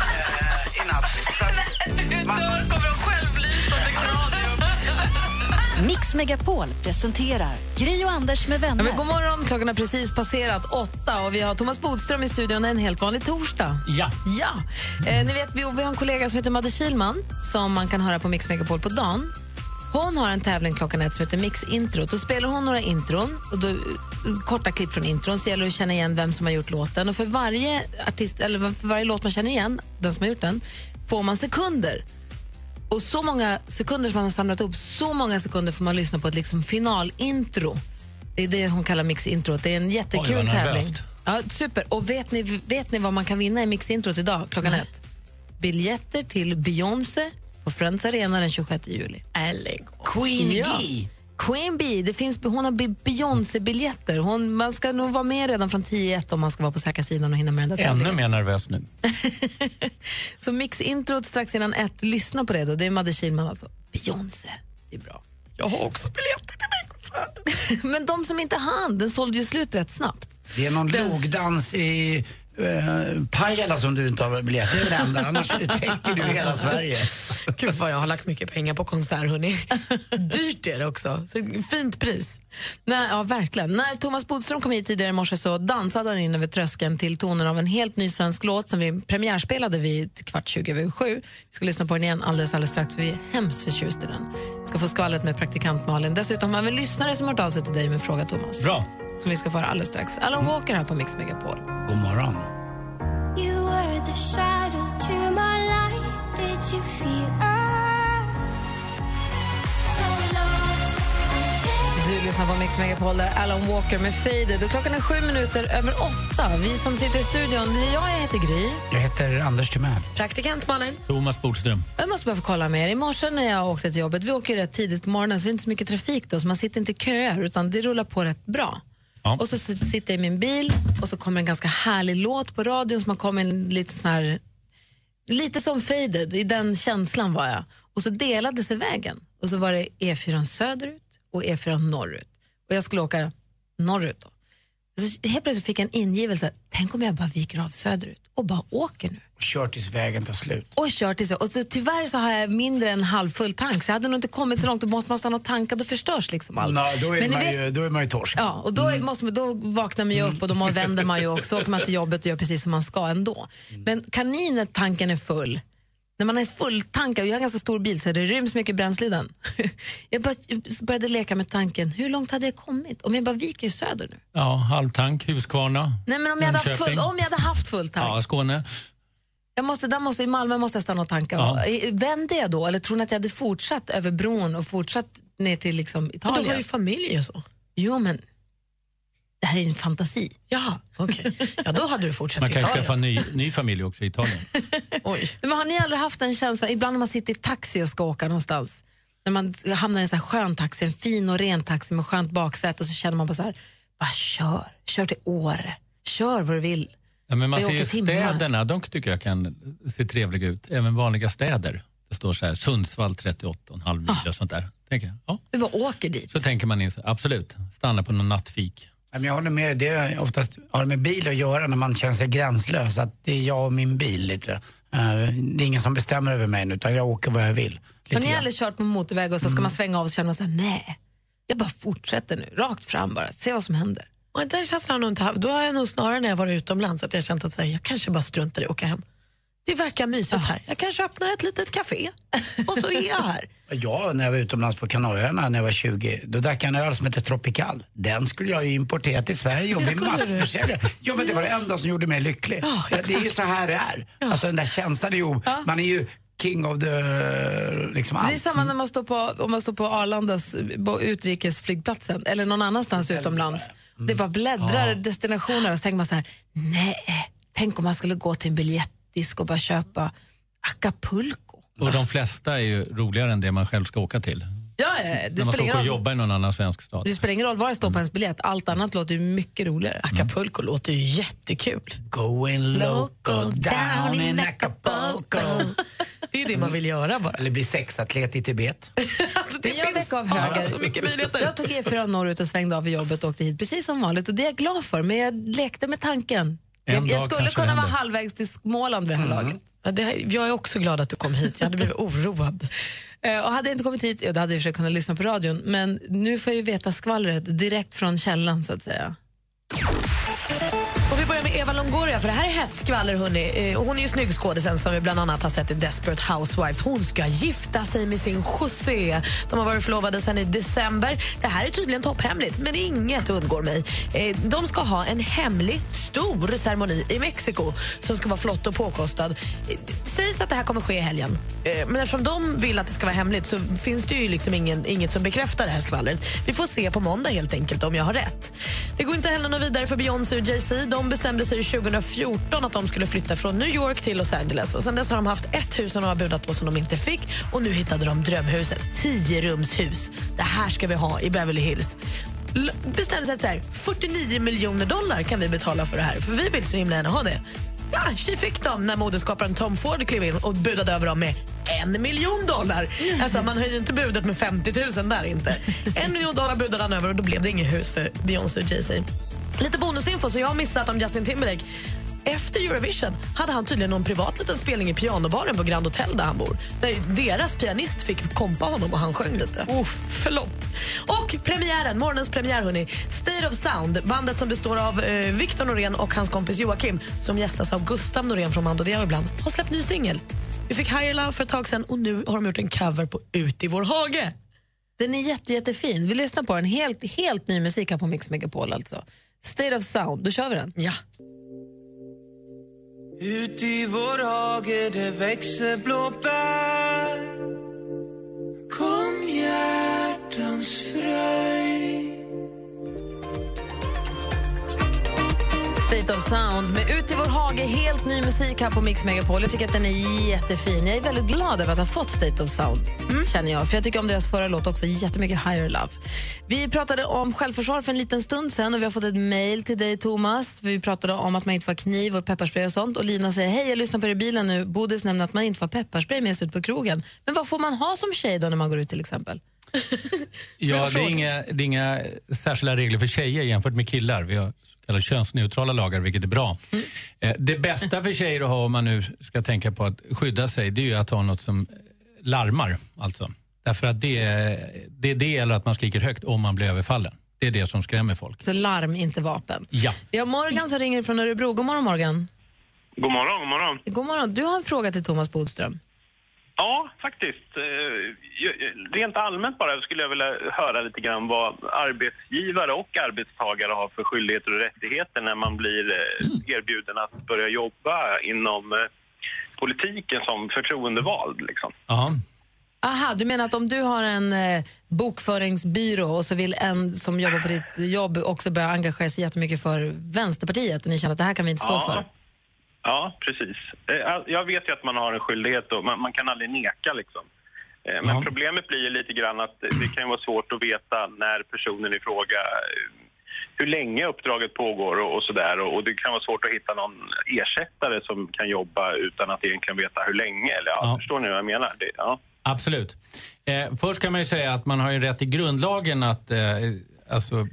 eh, i natt. Så att man- Dörr kommer en självlysande kranium. Mix Megapol presenterar Gri och Anders med Ja, vänner. men god morgon, klockan har precis passerat åtta och vi har Thomas Bodström i studion en helt vanlig torsdag. Ja. Ja. Eh, ni vet, vi, vi har en kollega som heter Madde Kilman som man kan höra på Mix Megapol på dagen. Hon har en tävling klockan ett som heter Mix Intro. Då spelar hon några intron, och då, korta klipp från intron, så gäller det att känna igen vem som har gjort låten. Och för varje, artist, eller för varje låt man känner igen, den som har gjort den, får man sekunder. Och så många sekunder som man har samlat upp, så många sekunder får man lyssna på ett liksom finalintro. Det är det hon kallar Mix Intro. Det är en jättekul Oj, tävling. Ja, super. Och vet ni, vet ni vad man kan vinna i Mix Introt idag klockan ett? Biljetter till Beyoncé på Friends Arena den 26 juli. Queen Ja. Bee. Queen Bee, det finns, hon har Be- Beyoncé-biljetter. Hon, man ska nog vara med redan från 10-1 om man ska vara på säkra sidan och hinna med den där Ännu mer nervös nu. Så Mix-introt strax innan ett, lyssna på det då. Det är Madde Kihlman alltså. Beyoncé, det är bra. Jag har också biljetter till den konserten. Men de som inte hann, den sålde ju slut rätt snabbt. Det är någon logdans i uh, Pajala som du inte har biljett. Det är det enda. Annars täcker du hela Sverige. Gud vad jag har lagt mycket pengar på konsert, hörni. Dyrt är det också. Så fint pris. Nej, ja, verkligen. När Thomas Bodström kom hit tidigare i morse så dansade han in över tröskeln till tonen av en helt ny svensk låt som vi premiärspelade vid kvart 20 över sju. Vi ska lyssna på den igen alldeles, alldeles strax för vi är hemskt förtjust i den. Vi ska få skvallret med praktikant Malin. Dessutom har vi en lyssnare som har hört av sig till dig med fråga, Thomas. Bra. Som vi ska få höra alldeles strax. Alan Walker här på Mix Megapol. God morgon. You were the shadow to my light. Did you feel Du lyssnar på Mix Megapol där Alan Walker med Faded. Och klockan är sju minuter över åtta. Vi som sitter i studion, jag heter Gry. Jag heter Anders Timell. Praktikant Malin. Thomas Bodström. Jag måste bara få kolla med er. I morse när jag åkte till jobbet, vi åker rätt tidigt på morgonen så det är inte så mycket trafik då, så man sitter inte i köer utan det rullar på rätt bra. Ja. Och så sitter jag i min bil och så kommer en ganska härlig låt på radion som har kommit lite sån här, lite som Faded, i den känslan var jag. Och så delade sig vägen och så var det E4 söderut och E4 norrut. Och jag skulle åka norrut då. Så helt plötsligt fick jag en ingivelse, tänk om jag bara viker av söderut och bara åker nu Kör tills vägen tar slut. och kört till så. Och så tyvärr så har jag mindre än halvfull tank så jag hade nog inte kommit så långt. Då måste man stanna och tanka, då förstörs liksom allt. Nå, då, är Men man vet- ju, då är man ju torsk. Ja, och då, måste man, då vaknar man ju upp och då vänder man ju också. Så åker man till jobbet och gör precis som man ska ändå. Men kanin när tanken är full, när man är fulltankad, och jag har en ganska stor bil så det ryms mycket bränsle i den. Jag började leka med tanken, hur långt hade jag kommit om jag bara viker söder nu? Ja, halvtank, Huskvarna. Nej men om jag hade haft full, om jag hade haft full tank. Ja, Skåne. Jag måste, där måste, I Malmö måste jag stanna och tanka. Ja. Vände jag då eller tror ni att jag hade fortsatt över bron och fortsatt ner till liksom Men Italien? du har ju familj och så. Jo men, det här är en fantasi. Ja, okej. Ja, då hade du fortsatt Man kan ju Italien. skaffa en ny, ny familj också i Italien. Men har ni aldrig haft en känsla, ibland när man sitter i taxi och ska åka någonstans, när man hamnar i en sån här skön taxi, en fin och ren taxi med skönt baksäte och så känner man bara så här, bara kör, kör till Åre, kör vad du vill. Ja, men man ser ju timmar. städerna, de tycker jag kan se trevliga ut. Även vanliga städer. Det står så här, Sundsvall 38,5 mil och sånt där. Tänker jag. Ja. Vi bara åker dit. Så tänker man in, absolut, stanna på någon nattfik. Jag håller med dig. Det är oftast har med bil att göra när man känner sig gränslös. Att det är jag och min bil lite. Eh, Det är ingen som bestämmer över mig nu utan jag åker vad jag vill. Har ni aldrig kört på motorväg och så ska man svänga av och känna så här, nej, jag bara fortsätter nu, rakt fram bara, se vad som händer. Och den känslan har jag nog inte haft. Då har jag nog snarare när jag varit utomlands att jag känt att här, jag kanske bara struntar i att åka hem. Det verkar mysigt här. Jag kanske öppnar ett litet café och så är jag här. Jag, när jag var utomlands på Kanarieöarna när jag var 20, då drack jag en öl som heter Tropical. Den skulle jag ju importera till Sverige och Det bli massförsäljare. Ja, men det var det enda som gjorde mig lycklig. Ja, det är ju så här det är. Alltså den där känslan, är ju, man är ju king of the, liksom allt. Det är samma när man står på, om man står på Arlandas på utrikesflygplatsen eller någon annanstans utomlands. Det är bara bläddrar Ja. destinationer och så tänker man så här, nej, tänk om man skulle gå till en biljettdisk och bara köpa Acapulco. Och de flesta är ju roligare än det man själv ska åka till. Ja, det När man spelar ska ingen åka och roll. jobba i någon annan svensk stad. Det spelar ingen roll vad det står på ens biljett, allt annat låter ju mycket roligare. Acapulco låter ju jättekul. Going local down in Acapulco. Det är det man vill göra bara. Eller bli sexatlet i Tibet. Alltså, det jag finns av höger. så mycket möjligheter. Jag tog E4 norrut och svängde av i jobbet och åkte hit precis som vanligt. Och det är jag glad för, men jag lekte med tanken. Jag, jag skulle kunna vara halvvägs till Småland vid det här laget. Ja, det, jag är också glad att du kom hit. Jag hade blivit oroad. Eh, Och hade jag inte kommit hit, ja, då hade jag i och för sig kunnat lyssna på radion. Men nu får jag ju veta skvallret direkt från källan så att säga. Longoria, för det här är hett skvaller. Hörni. Eh, hon är ju snyggskådisen som vi bland annat har sett i Desperate Housewives. Hon ska gifta sig med sin José. De har varit förlovade sedan i december. Det här är tydligen topphemligt, men inget undgår mig. Eh, de ska ha en hemlig, stor ceremoni i Mexiko som ska vara flott och påkostad. Eh, sägs att det här kommer ske i helgen. Men eftersom de vill att det ska vara hemligt så finns det ju liksom ingen, inget som bekräftar det här skvallret. Vi får se på måndag helt enkelt om jag har rätt. Det går inte heller något vidare för Beyoncé och Jay-Z. De bestämde sig 2014 att de skulle flytta från New York till Los Angeles. Och Sen dess har de haft ett hus som de har budat på som de inte fick. Och nu hittade de drömhuset. 10 rumshus. Det här ska vi ha i Beverly Hills. Bestämde sig att så här, 49 miljoner dollar kan vi betala för det här. För vi vill så himla gärna ha det. Ja, tji fick de när modeskaparen Tom Ford klev in och budade över dem med en miljon dollar. Alltså, man höjer inte budet med 50 000 där inte. En miljon dollar budade han över och då blev det inget hus för Beyoncé och Jay-Z. Lite bonusinfo så jag har missat om Justin Timberlake. Efter Eurovision hade han tydligen någon privat liten spelning i pianobaren på Grand Hotel där han bor. Där deras pianist fick kompa honom och han sjöng lite. Uff, förlåt. Och premiären, morgonens premiär hörni. State of Sound, bandet som består av eh, Victor Norén och hans kompis Joakim som gästas av Gustav Norén från Mando Diao ibland, har släppt ny singel. Vi fick Higher Love för ett tag sedan och nu har de gjort en cover på Ut i vår hage. Den är jätte, jättefin. Vi lyssnar på den. Helt, helt ny musik här på Mix Megapol alltså. State of Sound, då kör vi den. Ja. Ut i vår hage det växer blåbär Kom hjärtans fröjd State of Sound med Ut i vår hage, helt ny musik här på Mix Megapol. Jag tycker att den är jättefin. Jag är väldigt glad över att ha fått State of Sound, känner jag. För jag tycker om deras förra låt också jättemycket, Higher Love. Vi pratade om självförsvar för en liten stund sen och vi har fått ett mejl till dig, Thomas. Vi pratade om att man inte får kniv och pepparspray och sånt. Och Lina säger, hej, jag lyssnar på er i bilen nu. Bodis nämner att man inte får pepparspray med sig ut på krogen. Men vad får man ha som tjej då när man går ut till exempel? Ja, det är, inga, det är inga särskilda regler för tjejer jämfört med killar. Vi har så kallade könsneutrala lagar, vilket är bra. Eh, Det bästa för tjejer att ha om man nu ska tänka på att skydda sig, det är ju att ha något som larmar. Alltså. Därför att det, det är det eller att man skriker högt om man blir överfallen. Det är det som skrämmer folk. Så larm, inte vapen. Ja. Vi har Morgan som ringer från Örebro. God morgon, Morgan. God morgon, god morgon. God morgon. Du har en fråga till Thomas Bodström. Ja, faktiskt. Eh, Rent allmänt bara skulle jag vilja höra lite grann vad arbetsgivare och arbetstagare har för skyldigheter och rättigheter när man blir eh, erbjuden att börja jobba inom eh, politiken som förtroendevald. Liksom. Aha, du menar att om du har en eh, bokföringsbyrå och så vill en som jobbar på ditt jobb också börja engagera sig jättemycket för Vänsterpartiet och ni känner att det här kan vi inte stå Ja. för? Ja, precis. Eh, Jag vet ju att man har en skyldighet och man, man kan aldrig neka liksom. Eh, Men problemet blir ju lite grann att det kan vara svårt att veta när personen i fråga, eh, hur länge uppdraget pågår och, och sådär. Och, och det kan vara svårt att hitta någon ersättare som kan jobba utan att egentligen veta hur länge. Eller ja, förstår ni vad jag menar? Det, ja. Absolut. Eh, först kan man ju säga att man har ju rätt i grundlagen att eh, alltså,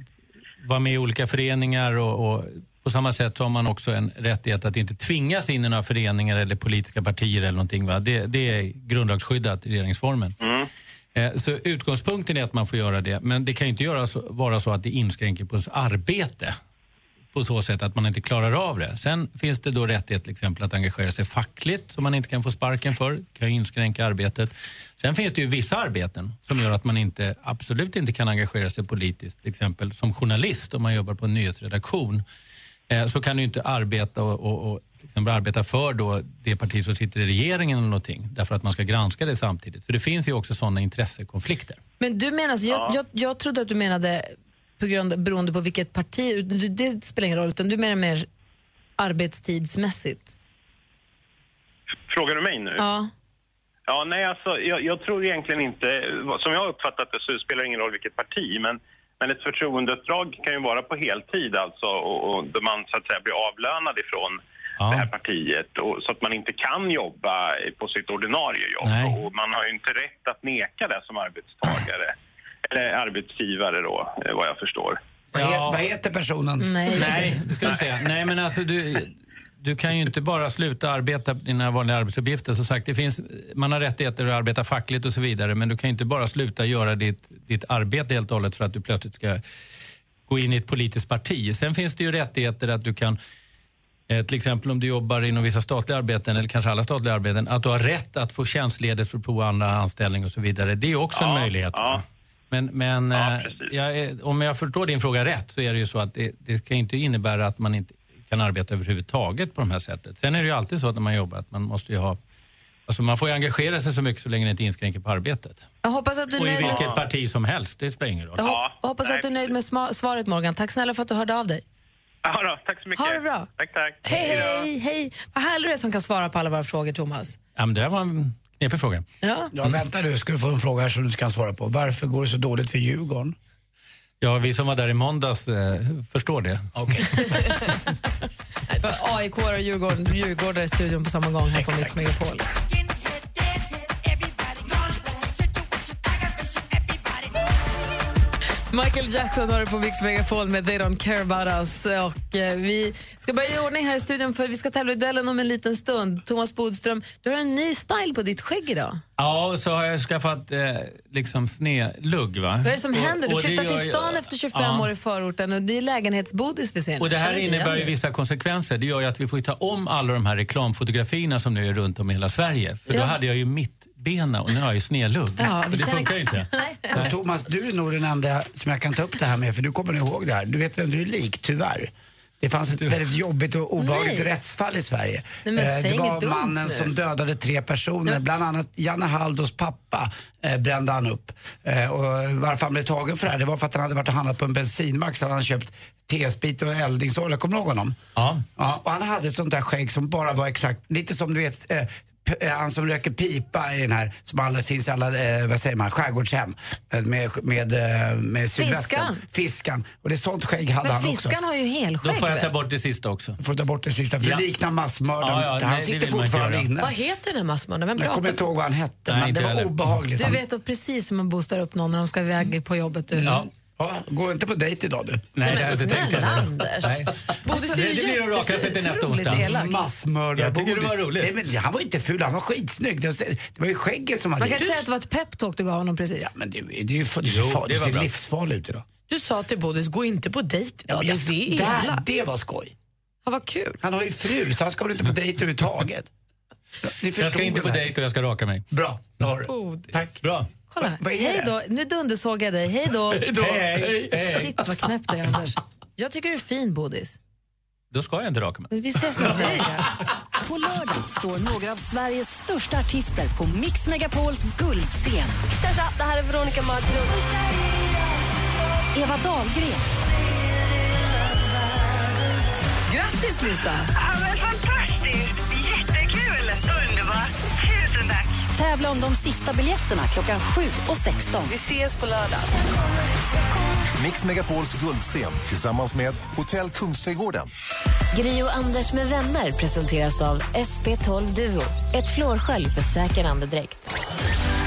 vara med i olika föreningar och, och på samma sätt så har man också en rättighet att inte tvingas in i några föreningar eller politiska partier eller någonting. Va? Det, det är grundlagsskyddat i regeringsformen. Eh, Så utgångspunkten är att man får göra det, men det kan ju inte göra så, vara så att det inskränker på ens arbete på så sätt att man inte klarar av det. Sen finns det då rättighet till exempel att engagera sig fackligt som man inte kan få sparken för. Det kan ju inskränka arbetet. Sen finns det ju vissa arbeten som gör att man inte, absolut inte kan engagera sig politiskt. Till exempel som journalist om man jobbar på en nyhetsredaktion så kan du inte arbeta och, och, och exempel arbeta för då det parti som sitter i regeringen eller någonting därför att man ska granska det samtidigt. Så det finns ju också sådana intressekonflikter. Men du menar, jag, Ja. jag, jag trodde att du menade på grund, beroende på vilket parti, det, det spelar ingen roll, utan du menar mer arbetstidsmässigt? Frågar du mig nu? Ja. Ja, nej, alltså, jag, jag tror egentligen inte... Som jag har uppfattat det så spelar det ingen roll vilket parti, men, men ett förtroendeuppdrag kan ju vara på heltid alltså och, och där man så att säga blir avlönad ifrån det här partiet och, så att man inte kan jobba på sitt ordinarie jobb. Nej. Och man har ju inte rätt att neka det som arbetstagare. Eller arbetsgivare då, eh, vad jag förstår. Vad, heter, vad heter personen? Nej, det ska jag säga. Nej, men alltså du, du kan ju inte bara sluta arbeta dina vanliga arbetsuppgifter. Som sagt, det finns, man har rättigheter att arbeta fackligt och så vidare, men du kan ju inte bara sluta göra ditt, ditt arbete helt och hållet för att du plötsligt ska gå in i ett politiskt parti. Sen finns det ju rättigheter att du kan eh, till exempel om du jobbar inom vissa statliga arbeten, eller kanske alla statliga arbeten, att du har rätt att få tjänstledigt för att prova andra anställning och så vidare. Det är också en möjlighet. Men, men eh, jag om jag förstår din fråga rätt så är det ju så att det, det ska inte innebära att man inte kan arbeta överhuvudtaget på de här sättet. Sen är det ju alltid så att när man jobbar att man måste ju ha Alltså man får ju engagera sig så mycket så länge det inte inskränker på arbetet. Jag hoppas att du är Och i nöjd med, vilket parti som helst, det spelar ingen roll. jag hop- hoppas att du är nöjd med svaret Morgan. Tack snälla för att du hörde av dig. Ja, då, tack så mycket. Ha det bra. Tack, tack. Hej, hej, hej. Vad härlig du är som kan svara på alla våra frågor, Thomas. Ja, men det där var en knepig fråga. Ja. Ja, vänta du, ska du få en fråga här som du kan svara på. Varför går det så dåligt för Djurgården? Ja, vi som var där i måndags eh, förstår det. AIK och Djurgården, Djurgårdare i studion på samma gång här på Mix Megapol. Michael Jackson har det på Mix Megapol med They Don't Care About Us. Och, eh, vi ska börja i ordning här i studion för vi ska tävla i duellen om en liten stund. Thomas Bodström, du har en ny style på ditt skägg idag. Ja, så har jag skaffat eh, liksom snedlugg. Va? Vad är det som händer? Du flyttar till stan efter 25 Ja. år i förorten och det är lägenhetsbodis vi ser. Och det här innebär ju vissa konsekvenser. Det gör ju att vi får ta om alla de här reklamfotografierna som nu är runt om i hela Sverige. För då Ja. hade jag ju mittbena och nu har jag ju snedlugg. Ja, det känner- funkar ju inte. Och Thomas, du är nog den enda som jag kan ta upp det här med, för du kommer ihåg det här. Du vet vem du är lik, tyvärr. Det fanns ett väldigt jobbigt och obehagligt Nej. rättsfall i Sverige. Nej, Eh, det var mannen nu. som dödade tre personer, bland annat Janne Haldos pappa eh, brände han upp. Eh, och varför han blev tagen för det här, det var för att han hade varit och handlat på en bensinmack så hade han köpt T-sprit och eldningsolja, kommer du ihåg honom? Ja. ja. Och han hade ett sånt där skägg som bara var exakt, lite som du vet, eh, han som röker pipa i den här, som alla, finns i alla, eh, vad säger man, skärgårdshem. eh, Med, med, eh, med sydvästen. Fiskan. Fiskan. Och det är sånt skägg hade Men han också. fiskan har ju helskägg. Då får jag ta bort det sista också. Får ta bort det sista, för Ja. det liknar massmördaren. Ja, ja, han nej, sitter fortfarande inne. Vad heter den här massmördaren? Vem Jag kommer inte ihåg vad han hette, Nej, men det var heller. obehagligt. Du vet då precis hur man boostar upp någon när de ska iväg på jobbet. Du. Ja. Ja, gå inte på dejt idag du. Nej, det har jag inte tänkt snälla, heller. Anders. Nej. Bodis, Det, det blir att raka sig till nästa otroligt onsdag. elak. Massmördare. Jag tycker det var roligt. Nej, men han var inte ful, han var skitsnygg. Det var, det var ju skägget som Man hade kan inte säga att det var ett peptalk du gav honom precis. Ja, men det, det är ju det är Jo, ju farligt. det Det var ser bra. livsfarligt ut idag. Du sa till Bodis, gå inte på dejt Ja, idag. men jag, det är där, det var skoj. Ja, vad kul. Han har ju fru, så han ska väl inte på dejt överhuvudtaget. Ni Jag ska inte på väl det? dejt och jag ska raka mig. Bra, det har du. Tack. Bra. Kolla, vad är hej då. Nu dundersåg jag dig. Hej då. Hej, hej. Shit vad knäppt det är, Anders. Jag tycker du är fin, Bodis. Då ska jag inte raka mig. Vi ses nästa vecka. På lördag står några av Sveriges största artister på Mix Megapols guldscen. Tja, tja, det här är Veronica Maggio. Eva Dahlgren, Grattis, Lisa! Ja, men fantastiskt! Jättekul! Underbart! Tusen tack! Tävla om de sista biljetterna klockan 7 och 16. Vi ses på lördag. Mix Megapols guldscen tillsammans med Hotell Kungsträdgården. Gri och Anders med vänner presenteras av SP12 Duo. Ett flårskölj för säker andedräkt.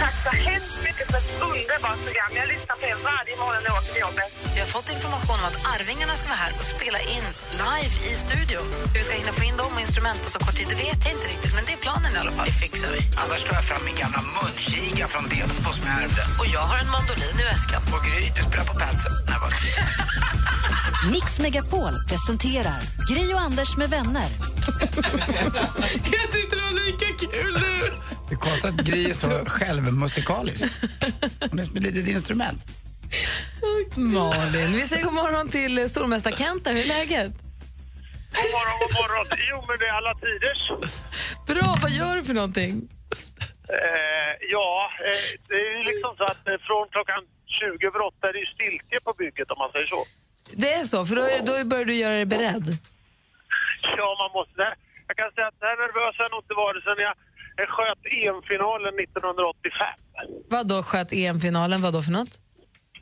Tack så hemskt mycket för ett underbart program. Jag lyssnar på er varje morgon när jag åker till jobbet. Vi har fått information om att Arvingarna ska vara här och spela in live i studion. Hur vi ska hinna få in dem och instrument på så kort tid, det vet jag inte riktigt. Men det är planen i alla fall. Det fixar vi. Annars tar jag fram min gamla munkiga från Delsbo som jag ärvde. Och jag har en mandolin i väskan. Och Gry, du spelar på Pensen. Nej, vad- Mix Megapol presenterar Gri och Anders med vänner. jag tyckte det var lika kul nu. Det är konstigt att Gry är så självmusikalisk. Hon är som ett litet instrument. Malin, vi säger god morgon till stormästare Kenta. Hur är läget? God morgon, god morgon. Jo, men det är alla tiders. Bra, vad gör du för någonting? Eh, ja, eh, det är ju liksom så att eh, från klockan 20 över 8 är det ju stiltje på bygget om man säger så. Det är så, för då, då börjar du göra dig beredd. Ja, man måste... Jag kan säga att så här nervös har jag nog inte varit sen jag sköt EM-finalen 1985 Vad då sköt EM-finalen? Vad då för något?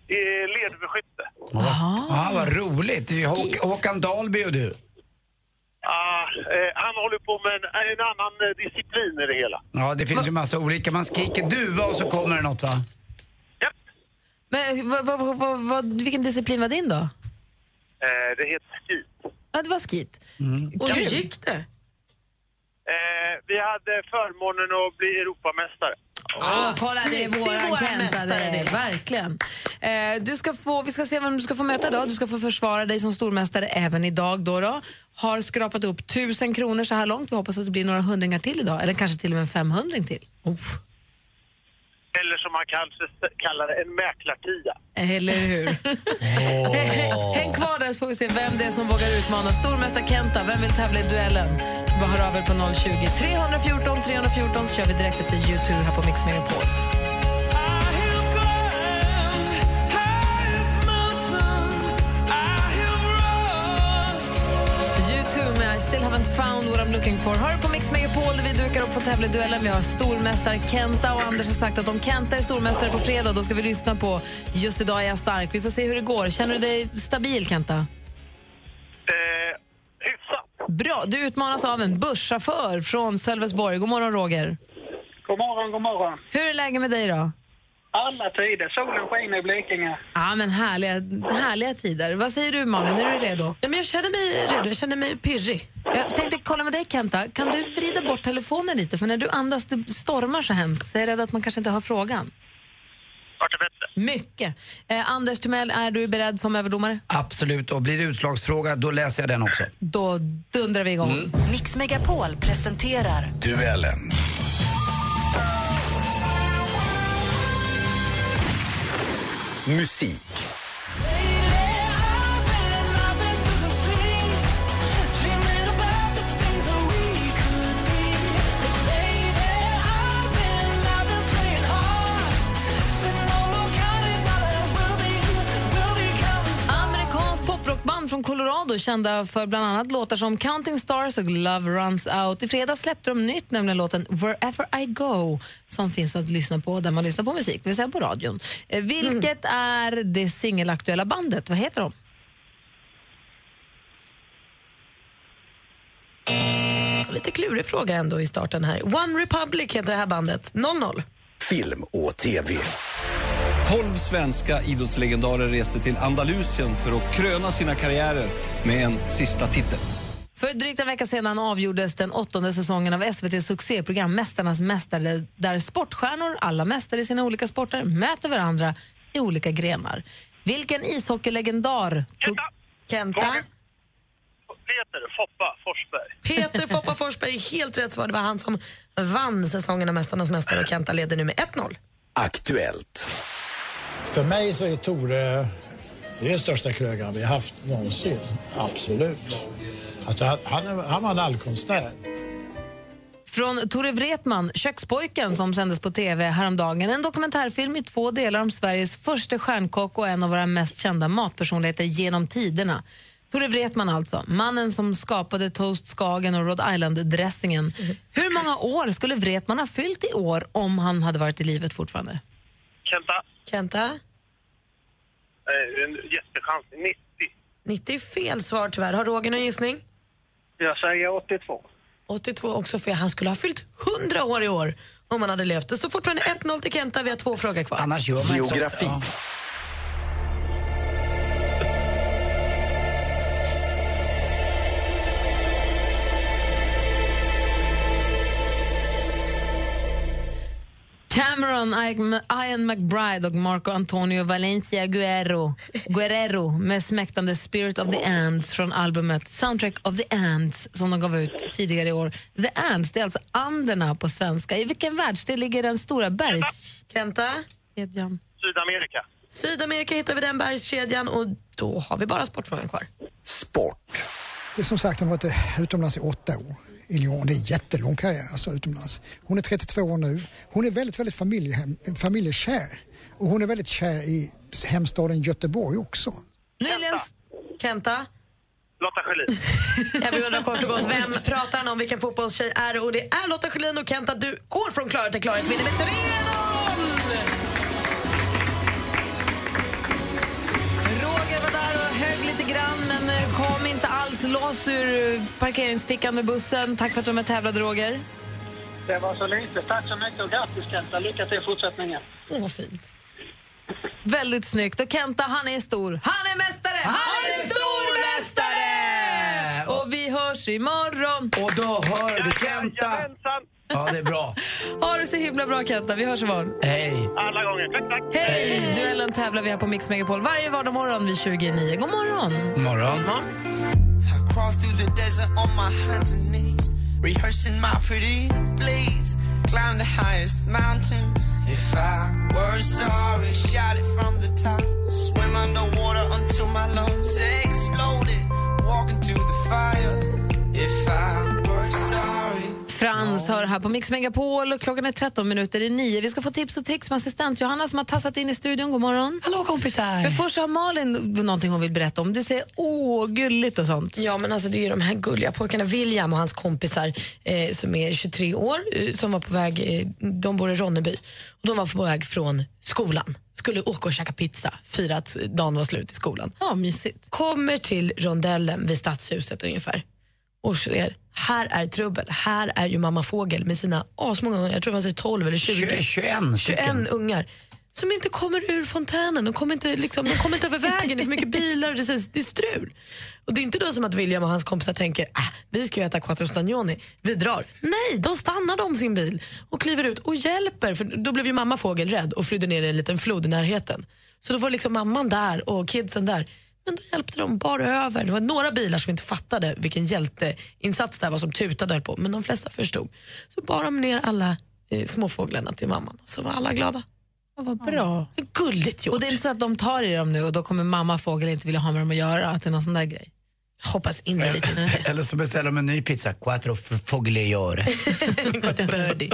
i ledbeskytte. Ja, vad roligt. Det är Håk- Håkan Dahlby och du. Ah, eh, han håller på med en, en annan eh, disciplin i det hela. Ja, det finns ju massa olika. Man skriker duva och så kommer det något, va? Men vad, vad, vad, vad, vilken disciplin var din då? Eh, det heter skit. Ja, det var skit. Och hur gick det? Eh, vi hade förmånen att bli Europamästare. Ah, kolla, det är våran Det är våran Kenta, det mästare, det. verkligen. Eh, du ska få, vi ska se vem du ska få möta idag. Du ska få försvara dig som stormästare även idag. Då då. Har skrapat upp tusen kronor så här långt. Vi hoppas att det blir några hundringar till idag. Eller kanske till och med en femhundring till. Eller som man kanske kallar det, en mäklartia. Eller hur? Häng kvar där så får vi se vem det är som vågar utmana. Stormästare Kenta, vem vill tävla i duellen? Bara hör av er på 020 314 314 så kör vi direkt efter YouTube här på Mix Megapol. I still haven't found what I'm looking for. Hör på Mix Megapol där vi dukar upp för att tävla i duellen. Vi har stormästare Kenta och Anders har sagt att om Kenta är stormästare på fredag då ska vi lyssna på Just idag är jag stark. Vi får se hur det går. Känner du dig stabil, Kenta? Eh, hyfsat. Bra. Du utmanas av en busschaufför från Sölvesborg. God morgon, Roger. God morgon, god morgon. Hur är läget med dig då? Alla tider. Solen skiner i Blekinge. Ja, men härliga, härliga tider. Vad säger du, Malin? Är du redo? Ja, men jag känner mig redo. Jag känner mig pirrig. Jag tänkte kolla med dig, Kenta. Kan du vrida bort telefonen lite? För när du andas, det stormar så hemskt, så jag är rädd att man kanske inte hör frågan. Mycket. Eh, Anders Timell, är du beredd som överdomare? Absolut. Och blir det utslagsfråga, då läser jag den också. Då dundrar vi igång. Mm. Mix Megapol presenterar Duellen. Musik. Poprockband från Colorado kända för bland annat låtar som Counting Stars och Love Runs Out. I fredags släppte de nytt, nämligen låten Wherever I Go som finns att lyssna på där man lyssnar på musik, det vill säga på radion. Eh, vilket är det singelaktuella bandet? Vad heter de? Lite klurig fråga ändå i starten här. One Republic heter det här bandet. 00. Film och TV. Tolv svenska idrottslegendarer reste till Andalusien för att kröna sina karriärer med en sista titel. För drygt en vecka sedan avgjordes den åttonde säsongen av SVTs succéprogram Mästarnas mästare där sportstjärnor, alla mästare i sina olika sporter, möter varandra i olika grenar. Vilken ishockeylegendar tog... Kenta. Peter Foppa Forsberg. Peter Foppa Forsberg är helt rätt svar. Det var han som vann säsongen av Mästarnas mästare och Kenta leder nu med 1-0. Aktuellt. För mig så är Tore Det är den största krögaren vi har haft någonsin. Absolut. Alltså, han, han, var en allkonstnär. Från Tore Wretman, Kökspojken, som sändes på tv häromdagen. En dokumentärfilm i två delar om Sveriges första stjärnkock och en av våra mest kända matpersonligheter genom tiderna. Tore Wretman alltså, mannen som skapade Toast Skagen och Rhode Island-dressingen. Hur många år skulle Wretman ha fyllt i år om han hade varit i livet fortfarande? Kenta, Kenta? eh, en jättechans. 90. 90 är fel svar tyvärr. Har Roger någon gissning? Jag säger 82. 82 också fel. Han skulle ha fyllt 100 år i år om han hade levt. Det står fortfarande 1-0 till Kenta. Vi har två frågor kvar. Annars gör man inte så. Cameron, Ian McBride och Marco Antonio Valencia Guerrero, Guerrero med smäktande Spirit of the Ants från albumet Soundtrack of the Ants som de gav ut tidigare i år. The Ants, det är alltså anderna på svenska. I vilken världsdel ligger den stora bergs... Kenta? Kedjan. Sydamerika. Sydamerika hittar vi den bergskedjan och då har vi bara sportfrågan kvar. Det är som sagt, hon har varit utomlands i åtta år i Lyon. Det är en jättelång karriär alltså, utomlands. Hon är 32 år nu. Hon är väldigt, väldigt familjehem, familjekär. Och hon är väldigt kär i hemstaden Göteborg också. Nyligen... Kenta? Lotta Schelin. Jag vill undra kort och gott, vem pratar han om? Vilken fotbollstjej är det? Och det är Lotta Schelin och Kenta, du går från klarhet till klarhet. Vinner med 3-0! Roger var där och högg lite grann men eh, kom inte loss ur parkeringsfickan med bussen. Tack för att du var med och tävlade, Roger. Det var så lite. Tack så mycket och grattis Kenta. Lycka till i fortsättningen. Åh, vad fint. Väldigt snyggt. Och Kenta, han är stor. Han är mästare! Han, är stormästare! Och vi hörs imorgon. Och då hör vi Kenta. Ja, det är bra. Ha det så himla bra, Kenta. Vi hörs imorgon. Hej. Alla gånger. Tack, tack. Hej! Duellen tävlar vi här på Mix Megapol varje vardagsmorgon vid 29. God morgon! morgon. I crawl through the desert on my hands and knees, rehearsing my pretty please. Climb the highest mountain. If I were sorry, shout it from the top. Swim underwater until my lungs exploded. Walk into the fire. If I Frans hör här på Mix Megapol. Klockan är 13 minuter i 9. Vi ska få tips och tricks med assistent Johanna som har tassat in i studion. God morgon. Hallå kompisar. Men först har Malin någonting hon vill berätta om. Du säger åh, gulligt och sånt. Ja, men alltså det är ju de här gulliga pojkarna, William och hans kompisar eh, som är 23 år, eh, som var på väg, eh, de bor i Ronneby, och de var på väg från skolan. Skulle åka och käka pizza, fira att dagen var slut i skolan. Ja, mysigt. Kommer till rondellen vid stadshuset ungefär och ser, här är trubbel. Här är ju mamma fågel med sina asmånga ungar, jag tror det var 12 eller 20. 21 21 stycken. ungar som inte kommer ur fontänen. De kommer inte, liksom, de kommer inte över vägen, det är för mycket bilar och det är, det är strul. Och det är inte då som att William och hans kompisar tänker äh, vi ska ju äta quattro stagioni, vi drar. Nej, de stannar de sin bil och kliver ut och hjälper. För då blev ju mamma fågel rädd och flydde ner i en liten flod i närheten. Så då var liksom mamman där och kidsen där. Men då hjälpte de bara över. Det var några bilar som inte fattade vilken hjälteinsats det här var som tutade på. Men de flesta förstod. Så bar de ner alla eh, småfåglarna till mamman. Så var alla glada. Ja, vad bra. Gulligt gjort. Och det är inte så att de tar i dem nu och då kommer mamma fågel inte vilja ha med dem att göra? Att det är någon sån där grej? Hoppas in i lite. Eller så beställer de en ny pizza. Quattro fogliore. Birdie.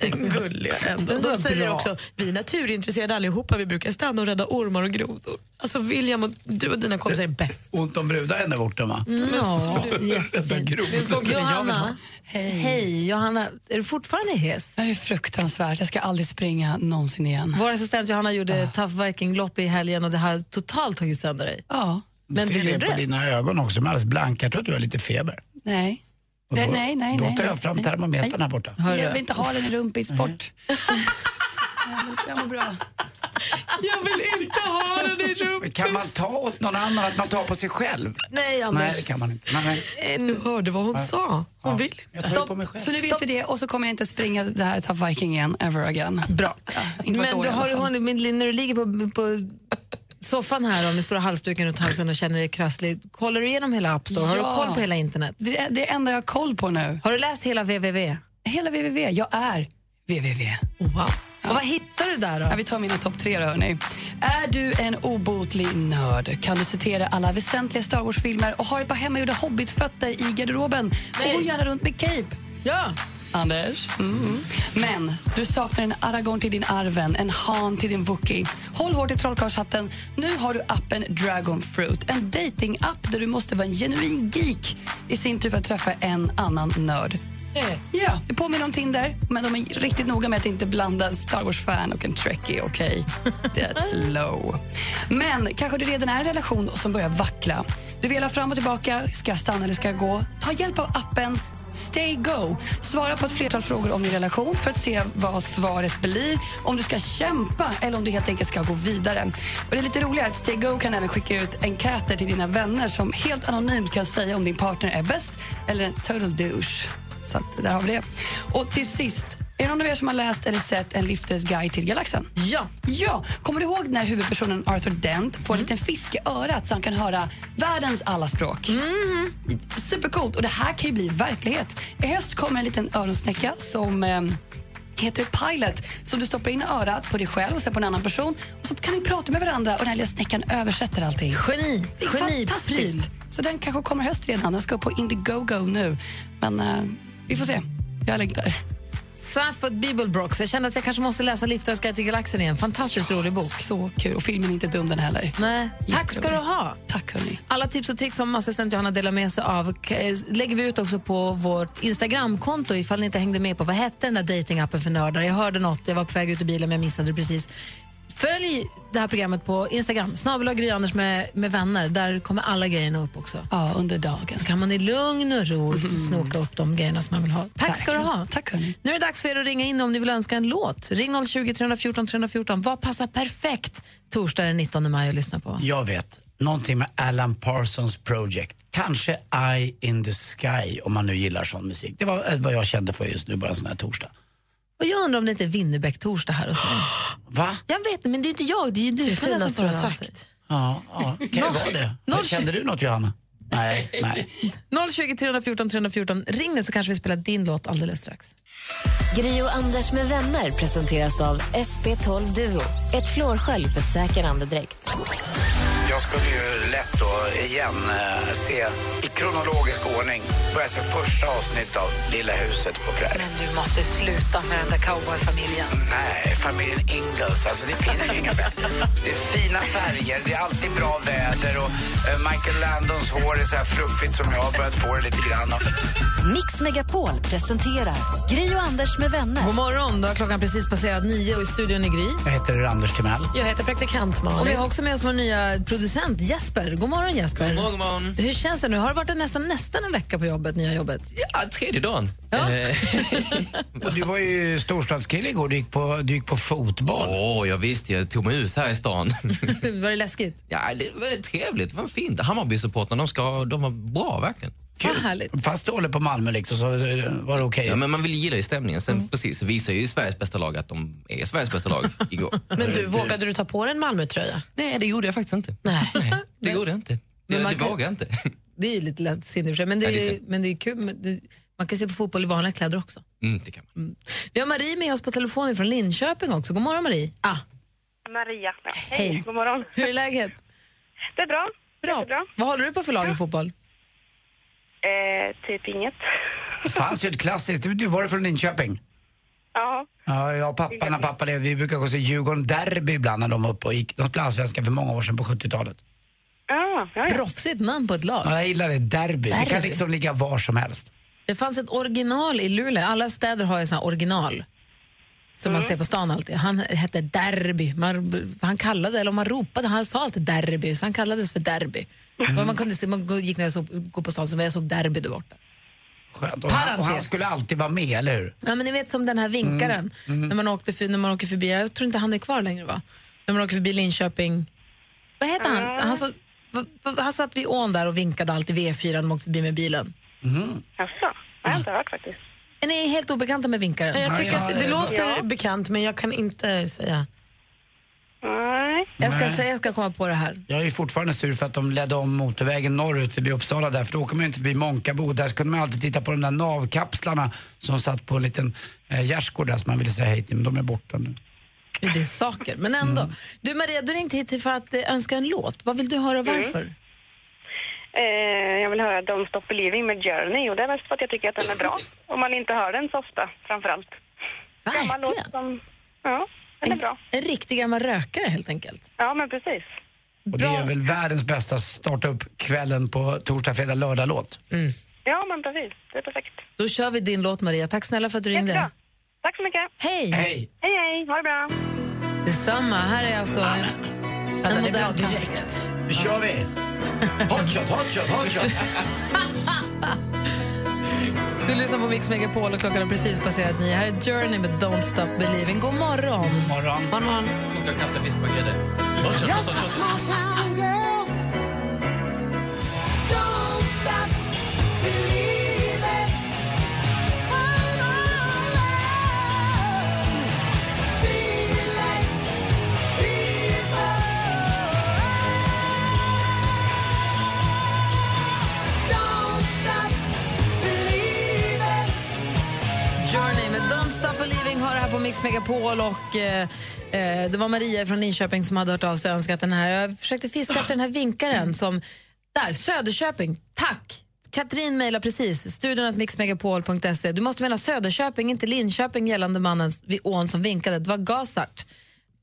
Gulliga ändå. De säger också, vi är naturintresserade allihopa, vi brukar stanna och rädda ormar och grodor. Alltså William och du och dina kompisar är bäst. Ont om brudar ända borta va? Ja, jättefint. Johanna, hej. Johanna, är du fortfarande hes? Det är fruktansvärt. Jag ska aldrig springa någonsin igen. Vår assistent Johanna gjorde Tough Viking-lopp i helgen och det har totalt tagit sönder dig. Ja. Men ser du det på det? dina ögon också, de är alldeles blanka. Jag tror att du har lite feber. Nej. Och Nej, då- nej, nej. Då nej, tar jag fram nej. termometern här borta. Nej, Jag vill inte ha den i rumpis bort. Jag mår- bra. Jag vill inte ha den i rummet. Kan man ta åt någon annan att man tar på sig själv? Nej, Anders. Nej, det kan man inte. Nej, nej. Du hörde vad hon sa. Hon vill Jag tar på mig själv. Så nu vet vi det och så kommer jag inte springa det här Tough Viking igen, ever again. Bra. inte ett Men du har hunnit, när du ligger på, på soffan här med stora halsduken runt halsen och känner dig krasslig, kollar du igenom hela App Store? Har Ja. du koll på hela internet? Det är det enda jag har koll på nu. Har du läst hela www? Hela www. Jag är www. Wow. Och vad hittar du där då? Ja, vi tar mina topp tre då, hörni. Är du en obotlig nörd? Kan du citera alla väsentliga Star Wars-filmer och har ett par hemmagjorda hobbitfötter i garderoben och går gärna runt med cape? Ja. Anders? Mm. Men du saknar en Aragorn till din Arven, en Han till din Wookie. Håll hårt i trollkarlshatten. Nu har du appen Dragon Fruit. En dating-app där du måste vara en genuin geek i sin tur för att träffa en annan nörd. Ja, det påminner om Tinder, men de är riktigt noga med att inte blanda en Star Wars-fan och en Trekkie, okej? That's low. Men kanske du redan är i en relation som börjar vackla. Du velar fram och tillbaka, ska jag stanna eller ska jag gå? Ta hjälp av appen Stay Go. Svara på ett flertal frågor om din relation för att se vad svaret blir, om du ska kämpa eller om du helt enkelt ska gå vidare. Och det är lite roligare att Stay Go kan även skicka ut enkäter till dina vänner som helt anonymt kan säga om din partner är bäst eller en total douche. Så att, där har vi det. Och till sist, det någon av er som har läst eller sett En liftares guide till galaxen? Ja. Ja. Kommer du ihåg när huvudpersonen Arthur Dent får en liten fisk i örat så han kan höra världens alla språk? Supercoolt. Och det här kan ju bli verklighet. I höst kommer en liten öronsnäcka som eh, heter Pilot som du stoppar in i örat på dig själv och sen på en annan person. Och så kan ni prata med varandra och den här lilla snäckan översätter allting. Geni. Det är Geni. fantastiskt. Så den kanske kommer höst redan. Den ska upp på Indiegogo nu. Men eh, vi får se. Jag längtar. Safford Bibelbrox. Jag känner att jag kanske måste läsa Liftarens guide till galaxen igen. Fantastiskt rolig bok. Så kul. Och filmen är inte dum den heller. Nej. Tack ska du ha. Tack hörni. Alla tips och tricks som assistent Johanna delar med sig av eh, lägger vi ut också på vårt Instagramkonto ifall ni inte hängde med på vad hette den där datingappen för nördar. Jag hörde något, jag var på väg ut ur bilen men jag missade det precis. Följ det här programmet på Instagram, snabel Anders med, med vänner. Där kommer alla grejerna upp också. Ja, under dagen. Så kan man i lugn och ro snoka upp de grejerna som man vill ha. Tack ska du ha. Tack hörni. Nu är det dags för er att ringa in om ni vill önska en låt. Ring 020 314 314. Vad passar perfekt torsdag den 19 maj att lyssna på? Jag vet. Någonting med Alan Parsons Project. Kanske Eye in the Sky om man nu gillar sån musik. Det var eh, vad jag kände för just nu, bara en sån här torsdag. Och jag undrar om det inte är Winnerbäck-torsdag här hos mig. Va? Jag vet inte, men det är inte jag. Det är ju du Det som finaste du har sagt. Ja, ja kan ju vara det. noll- Kände du något Johanna? Nej, nej. 020 314 314. Ring nu så kanske vi spelar din låt alldeles strax. Gri och Anders med vänner presenteras av SP12 Duo. Ett flårskölj för säker andedräkt. Jag skulle ju lätt då igen eh, se i kronologisk ordning börja se första avsnittet av Lilla huset på prärien. Men du måste sluta med den där cowboyfamiljen. Nej, familjen Ingalls. Alltså det finns ju inga bättre. Det är fina färger, det är alltid bra väder och eh, Michael Landons hår är så här fluffigt som jag har börjat få det lite grann av. Mix Megapol presenterar Gri och Anders med vänner. God morgon, då har klockan precis passerat nio och i studion är Gry. Jag heter Anders Timell. Jag heter praktikant Malin. Och vi har också med oss vår nya producent Jesper. God morgon Jesper. God morgon, god morgon. Hur känns det nu? Har det varit nästan, nästan en vecka på jobbet, nya jobbet? Ja, tredje dagen. Eh, Och du var ju storstadskille igår, du gick på, du gick på fotboll. Åh, jag visste, jag tog mig ut här i stan. var det läskigt? Ja, det var trevligt, det var fint. Hammarby-supportrarna, de, ska- de var bra verkligen. Vad härligt. Fast du håller på Malmö liksom, så eh, var det okej. Ja, men man vill gilla ju stämningen. Sen precis, så visar ju Sveriges bästa lag att de är Sveriges bästa lag igår. Men du, vågade du ta på dig en Malmö-tröja? Nej, det gjorde jag faktiskt inte. Nej. Det gjorde jag inte. Men Det, man det kan- vågade jag inte. Det är ju lite lättsinne i och för sig, men det är, Ja, det är ju- men det är kul. Men det, man kan se på fotboll i vanliga kläder också. Mm, det kan man. Vi har Marie med oss på telefon från Linköping också. God morgon Marie. Ah, Maria. Hej. God morgon. hur är läget? Det är bra. Bra. Jättebra. Vad håller du på för lag i fotboll? Eh, typ inget. Det fanns ju ett klassiskt, du, du var det från Linköping? Ja. Ja, jag och pappa, när pappa levde, vi brukar gå och se Djurgården Derby ibland när de var uppe och gick. De spelade allsvenskan för många år sedan på 70-talet. Ja, ja, ja. Proffsigt namn på ett lag. Ja, jag gillar det, derby. Det kan Derby. liksom ligga var som helst. Det fanns ett original i Luleå. Alla städer har ju här original. Som man ser på stan alltid. Han hette Derby. Man, han kallade, eller om man ropade, han sa alltid Derby, så han kallades för Derby. Och Man, kunde se, man gick när jag såg, gå på stan så jag såg Derby där borta. Skönt. Och han, och han Parentes. skulle alltid vara med, eller hur? Ja, men ni vet som den här vinkaren, Mm, mm. När, man åkte för, när man åker förbi, jag tror inte han är kvar längre va? När man åker förbi Linköping, vad heter han? Han, så, han satt vid ån där och vinkade alltid vid E4 när man åkte förbi med bilen. Jaså? Jag har inte hört faktiskt. Är ni helt obekanta med vinkaren? Jag tycker att det låter bekant, men jag kan inte säga. Nej. Jag ska säga, jag ska komma på det här. Jag är fortfarande sur för att de ledde om motorvägen norrut förbi Uppsala där, för då åker man ju inte förbi Månkabo. Där kunde man alltid titta på de där navkapslarna som satt på en liten eh, gärdsgård där som man ville säga hej till, men de är borta nu. Det är saker, men ändå. Mm. Du Maria, du ringde hit för att eh, önska en låt. Vad vill du höra och varför? Eh, jag vill höra Don't Stop Believing med Journey och det är mest för att jag tycker att den är bra. Om man inte hör den så ofta, framförallt. Gammal låt som... Ja, den är bra. En riktig gammal rökare helt enkelt. Ja, men precis. Och det är väl världens bästa starta upp kvällen på torsdag, fredag, lördag-låt. Ja, men precis. Det är perfekt. Då kör vi din låt Maria. Tack snälla för att du ringde. Jättebra. Tack så mycket. Hej! Hej! Hej, hej. Ha det bra. Detsamma. Här är alltså en, en modern klassiker. Nu kör vi! Hotshot, hotshot, hotshot! Du lyssnar på Mix Megapol och klockan har precis passerat nio. Här är Journey med Don't Stop Believing. God morgon! God morgon. morgon. Koka kaffe, vispa grädde. Journey Mix Megapol och eh, eh, det var Maria från Linköping som hade hört av sig och önskat den här. Jag försökte fiska efter den här vinkaren som, där, Söderköping, tack! Katrin mejlar precis, studion att mixmegapol.se. Du måste mena Söderköping, inte Linköping gällande mannen vid ån som vinkade. Det var Gasart.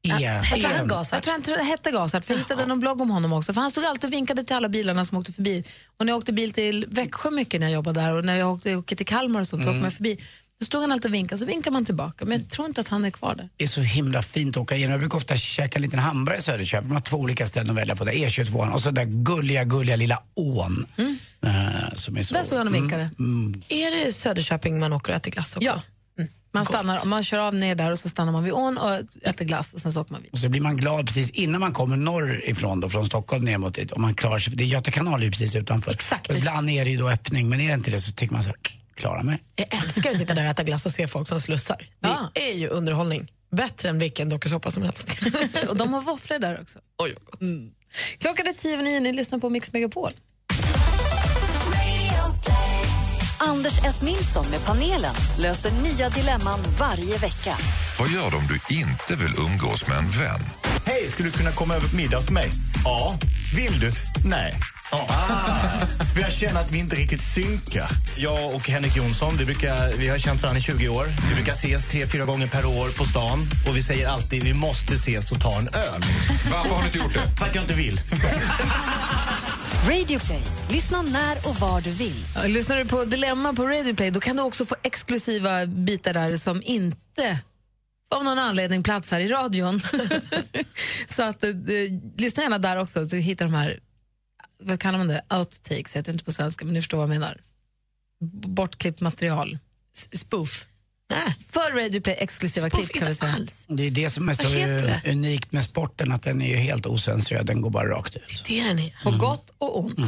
E- Hette han en. Gasart? Jag tror han tror det hette Gasart, för jag hittade någon blogg om honom också. För han stod alltid och vinkade till alla bilarna som åkte förbi. Och när jag åkte bil till Växjö mycket när jag jobbade där och när jag åkte, åkte till Kalmar och sånt så Mm. åkte man förbi. Då stod han alltid och vinkade, så vinkar man tillbaka. Men jag tror inte att han är kvar där. Det är så himla fint att åka igenom. Jag brukar ofta käka en liten hamburgare i Söderköping. De har två olika ställen att välja på. Där. E22 och så där gulliga, gulliga lilla ån. Eh, som är så... Där stod han och vinkade. Mm. Är det Söderköping man åker och äter glass också? Ja. Man, stannar, man kör av ner där och så stannar man vid ån och äter glass och sen så åker man vid. Och så blir man glad precis innan man kommer norrifrån då, från Stockholm ner mot dit. Om man klarar sig, det är Göta kanal är ju precis utanför. Exakt. Och ibland är det ju då öppning, men är det inte det så tycker man så här, klara mig. Jag älskar att sitta där och äta glass och se folk som slussar. Det är ju underhållning. Bättre än vilken dokusåpa som helst. och de har våfflor där också. Oj, vad gott. Mm. Klockan är tio över nio, ni lyssnar på Mix Megapol. Anders S. Nilsson med panelen löser nya dilemman varje vecka. Vad gör du om du inte vill umgås med en vän? Hej, skulle du kunna komma över på middag hos mig? Ja. Vill du? Nej. Ah, för jag känner att vi inte riktigt synkar. Jag och Henrik Jonsson, vi, brukar, vi har känt varandra i 20 år. Vi brukar ses tre, fyra gånger per år på stan. Och vi säger alltid vi måste ses och ta en öl. Varför har ni inte gjort det? För att jag inte vill. Radio Play. Lyssna när och var du vill. Lyssnar du på Dilemma på Radio Play då kan du också få exklusiva bitar där som inte av någon anledning platsar i radion. så att, eh, lyssna gärna där också så hittar de här, vad kallar man det, outtakes, heter det inte på svenska men ni förstår vad jag menar. Bortklippt material. Spoof. Nej, för Radio Play exklusiva klipp kan vi säga. alls. Det är det som är så unikt med sporten, att den är ju helt osensurerad, den går bara rakt ut. Det är den är. På gott och ont.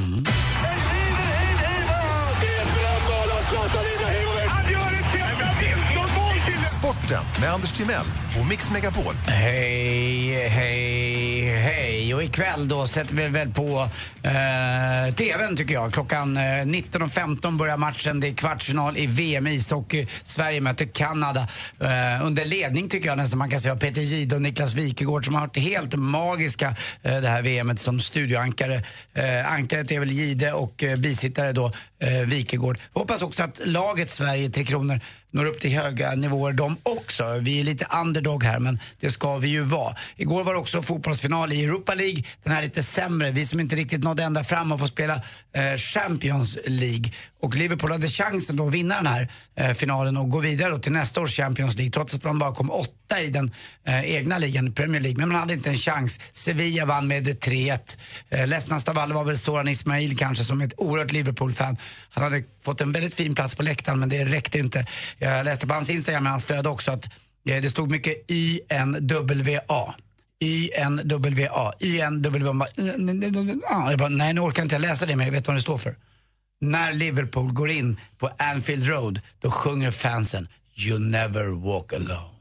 Sporten med Anders Timell och Mix Megapol. Hej, hej, hej. Och ikväll då sätter vi väl på eh, TVn tycker jag. Klockan eh, 19.15 börjar matchen. Det är kvartsfinal i VM i ishockey. Sverige möter Kanada. Eh, under ledning tycker jag nästan man kan säga Peter Jihde och Niklas Wikegård som har varit helt magiska eh, det här VMet som studioankare. Eh, ankaret är väl Jihde och eh, bisittare då eh, Wikegård. Hoppas också att laget Sverige, Tre Kronor, når upp till höga nivåer de också. Vi är lite underdog här men det ska vi ju vara. Igår var det också fotbollsfinal i Europa League. Den här lite sämre. Vi som inte riktigt nådde ända fram och får spela eh, Champions League. Och Liverpool hade chansen då att vinna den här eh, finalen och gå vidare då till nästa års Champions League trots att man bara kom åtta i den eh, egna ligan, Premier League. Men man hade inte en chans. Sevilla vann med 3-1. Eh, ledsnast av alla var väl Soran Ismail kanske som är ett oerhört Liverpool-fan. Han hade fått en väldigt fin plats på läktaren men det räckte inte. Jag läste på hans Instagram, med hans flöde också, att eh, det stod mycket YNWA. YNWA. YNWA. Ja, ah, Jag bara, nej nu orkar inte jag läsa det men jag vet vad det står för. När Liverpool går in på Anfield Road då sjunger fansen You never walk alone.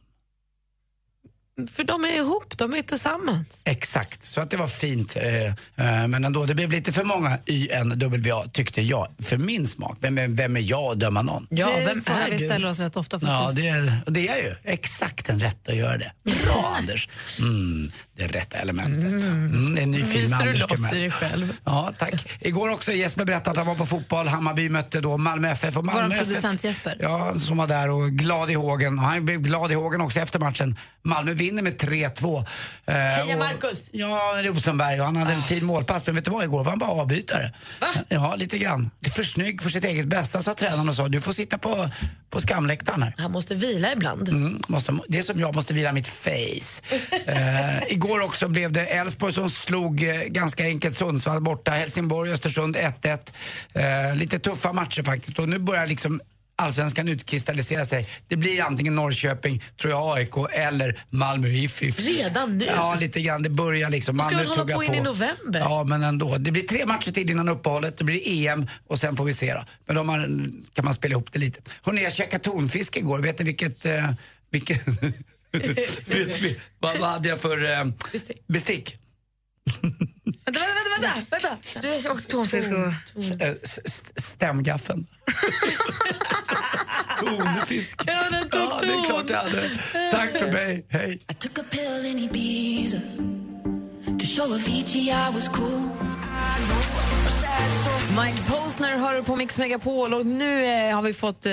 För de är ihop, de är tillsammans. Exakt, så att det var fint. Eh, eh, men ändå, det blev lite för många YNWA tyckte jag, för min smak. Vem är, vem är jag att döma någon? Ja, det vem är vi ställer oss rätt ofta Ja, faktiskt. det, och det är ju exakt en rätt att göra det. Bra Anders! Mm, det rätta elementet. Mm, det är en ny film med Anders loss i dig själv? Ja, tack. Igår också Jesper berättade att han var på fotboll. Hammarby mötte då Malmö FF. Och Malmö Vår FF producent Jesper. Ja, som var där och glad i hågen. Och han blev glad i hågen också efter matchen. Malmö vinner med 3-2. Eh, Heja och- Marcus! Ja, Rosenberg. Och han hade en fin målpass. Men vet du vad, igår var han bara avbytare. Ja, lite grann. Det är för snygg för sitt eget bästa, sa tränaren och sa. Du får sitta på, på skamläktaren här. Han måste vila ibland. Mm, måste, det är som jag måste vila mitt face. eh, igår också blev det Elfsborg som slog eh, ganska enkelt Sundsvall borta. Helsingborg, Östersund 1-1. Eh, lite tuffa matcher faktiskt. Och nu börjar liksom allsvenskan utkristallisera sig. Det blir antingen Norrköping, tror jag, AIK eller Malmö IF. Redan nu? Ja, lite grann. Det börjar liksom. Då ska Malmö väl hålla på in i november? Ja, men ändå. Det blir tre matcher till innan uppehållet. Det blir EM och sen får vi se då. Men då kan man spela ihop det lite. Hörrni, jag käkade tonfisk igår. Vet ni vilket... Eh, vilket vad, vad hade jag för eh, bestick? Vänta, vänta, vänta, vänta. Du har åkt tonfisk och... Eh, Stämgaffeln. Tonfisk. Ja, den tog Ja, det är klart jag hade. Tack för mig. Hej. I took a pill in Ibiza to show Avicii I was cool. Mike Posner hör du på Mix Megapol och nu eh, har vi fått... Eh,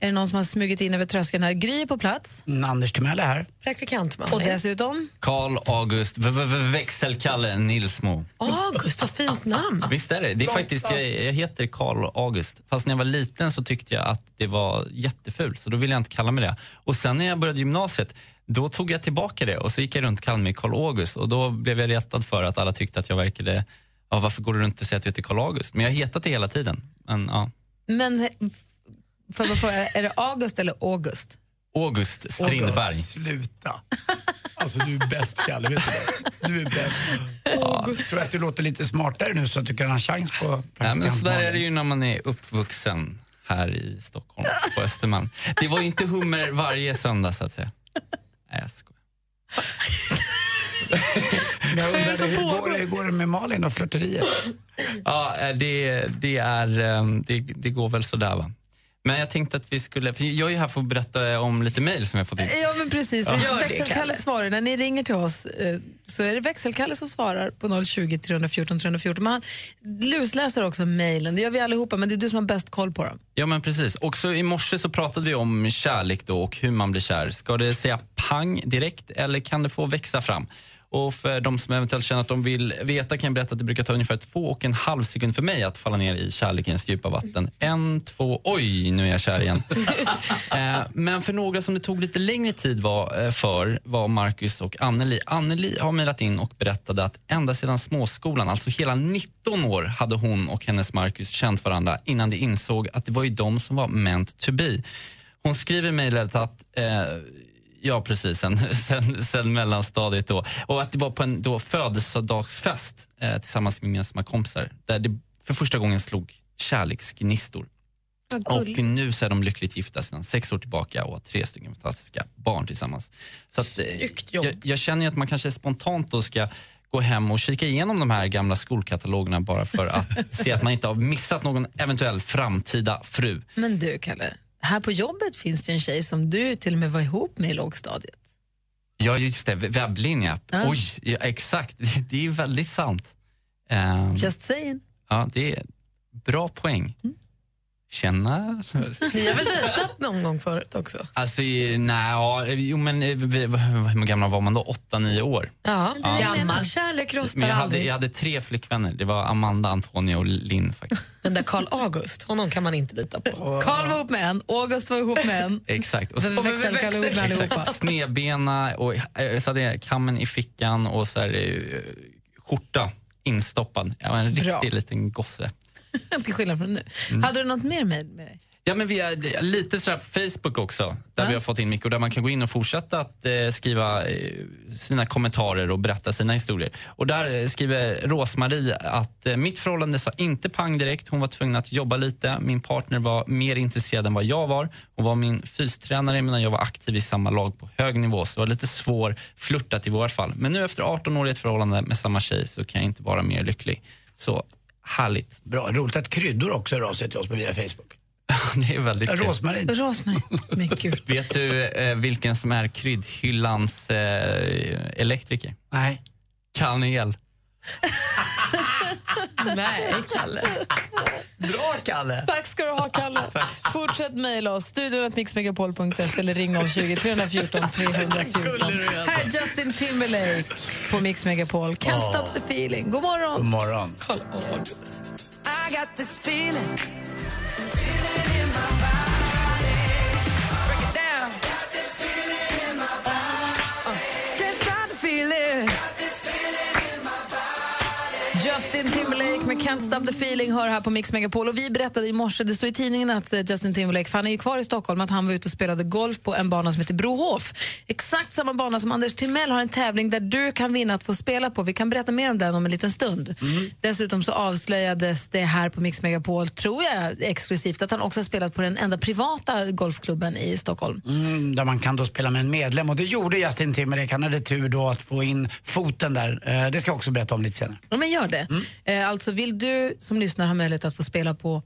är det någon som har smugit in över tröskeln här? Gry är på plats. Mm, Anders Timell är här. Praktikant Och dessutom... Karl August v- v- v- Växelkalle Nilsmo. August, vad fint namn. Visst är det? Det är faktiskt, jag, jag heter Karl August. Fast när jag var liten så tyckte jag att det var jättefult, så då ville jag inte kalla mig det. Och sen när jag började gymnasiet, då tog jag tillbaka det och så gick jag runt och kallade mig Karl August och då blev jag retad för att alla tyckte att jag verkade, ja, varför går du runt och säger att du heter Karl August? Men jag har hetat det hela tiden. Men, ja. Men får jag fråga, är det August eller August? August Strindberg. Sluta. Alltså du är bäst Kalle, vet du det? Du är bäst. Jag tror att du låter lite smartare nu så att du kan ha en chans på Nej, men så där är det ju när man är uppvuxen här i Stockholm, på Östermalm. Det var ju inte hummer varje söndag så att säga. Nej, jag skojar. Jag undrade, hur, går det, hur går det med Malin och flörteriet? Ja, eh, det, det, är, eh, det, det går väl sådär va. Men jag tänkte att vi skulle, för jag är ju här för att berätta om lite mejl som jag fått in. Ja, men precis. Ja. Gör Växelkalle Kalle. svarar. När ni ringer till oss eh, så är det Växelkalle som svarar på 020 314 314. Men han lusläser också mejlen. Det gör vi allihopa, men det är du som har bäst koll på dem. Ja men precis. Också i morse så pratade vi om kärlek då och hur man blir kär. Ska det säga pang direkt eller kan det få växa fram? Och för de som eventuellt känner att de vill veta kan jag berätta att det brukar ta ungefär två och en halv sekund för mig att falla ner i kärlekens djupa vatten. En, två, oj nu är jag kär igen. eh, men för några som det tog lite längre tid var, eh, för var Marcus och Anneli. Anneli har mejlat in och berättade att ända sedan småskolan, alltså hela 19 år hade hon och hennes Marcus känt varandra innan de insåg att det var ju de som var meant to be. Hon skriver i mejlet att eh, Ja, precis. Sen, sen, sen mellanstadiet då. Och att det var på en då födelsedagsfest eh, tillsammans med gemensamma kompisar där det för första gången slog kärleksgnistor. Och nu så är de lyckligt gifta sedan sex år tillbaka och har tre stycken fantastiska barn tillsammans. Så att, eh, jag, jag känner att man kanske spontant då ska gå hem och kika igenom de här gamla skolkatalogerna bara för att se att man inte har missat någon eventuell framtida fru. Men du, Kalle, här på jobbet finns det en tjej som du till och med var ihop med i lågstadiet. Ja, just det. Webblinje. Ja. Oj, ja, exakt. Det, är väldigt sant. Ehm, Just saying. ja, det är bra poäng. Tjena. Ni har väl dejtat någon gång förut också? Alltså, nej, ja, jo men eh, vi, hur gamla var man då? Åtta, nio år. Ja, Ja. gammal kärlek rostar Men jag hade, aldrig. jag hade tre flickvänner. Det var Amanda, Antonia och Linn faktiskt. Den där Karl August, honom kan man inte lita på. Karl var ihop med en, August var ihop med en. Exakt. Och, Vem- växelkalle ihop med allihopa. Snedbena och eh, så hade jag kammen i fickan och så här, eh, skjorta instoppad. Jag var en Bra. riktig liten gosse. Till skillnad från nu. Mm. Hade du något mer med, med dig? Ja, men vi är lite sådär på Facebook också, där vi har fått in mycket och där man kan gå in och fortsätta att eh, skriva eh, sina kommentarer och berätta sina historier. Och där eh, skriver Rosmarie att eh, mitt förhållande sa inte pang direkt. Hon var tvungen att jobba lite. Min partner var mer intresserad än vad jag var. Hon var min fystränare medan jag var aktiv i samma lag på hög nivå. Så det var lite svår flörtat i vårt fall. Men nu efter 18 år i ett förhållande med samma tjej så kan jag inte vara mer lycklig. Så härligt. Bra, roligt att kryddor också hör av sig till oss via Facebook. det är väldigt kul. Rosmarin. Rosmarin. Men gud. Vet du eh, vilken som är kryddhyllans eh, elektriker? Nej. Kanel. Nej, Kalle. Bra, Kalle. Tack ska du ha, Kalle. Fortsätt mejla oss. Studion eller ring 020 314 314. Här är Justin Timberlake på Mix Megapol. Can't Åh. stop the feeling. God morgon. God morgon. Kolla, August. I got this feeling. Justin Timberlake med Can't Stop The Feeling hör här på Mix Megapol. Och vi berättade i morse, det står i tidningen att eh, Justin Timberlake, för han är ju kvar i Stockholm, att han var ute och spelade golf på en bana som heter Brohof. Exakt samma bana som Anders Timell har en tävling där du kan vinna att få spela på. Vi kan berätta mer om den om en liten stund. Dessutom så avslöjades det här på Mix Megapol, tror jag exklusivt, att han också har spelat på den enda privata golfklubben i Stockholm. Mm, där man kan då spela med en medlem och det gjorde Justin Timberlake. Han hade tur då att få in foten där. Eh, det ska jag också berätta om lite senare. Ja, men gör det. Eh, alltså vill du som lyssnar ha möjlighet att få spela på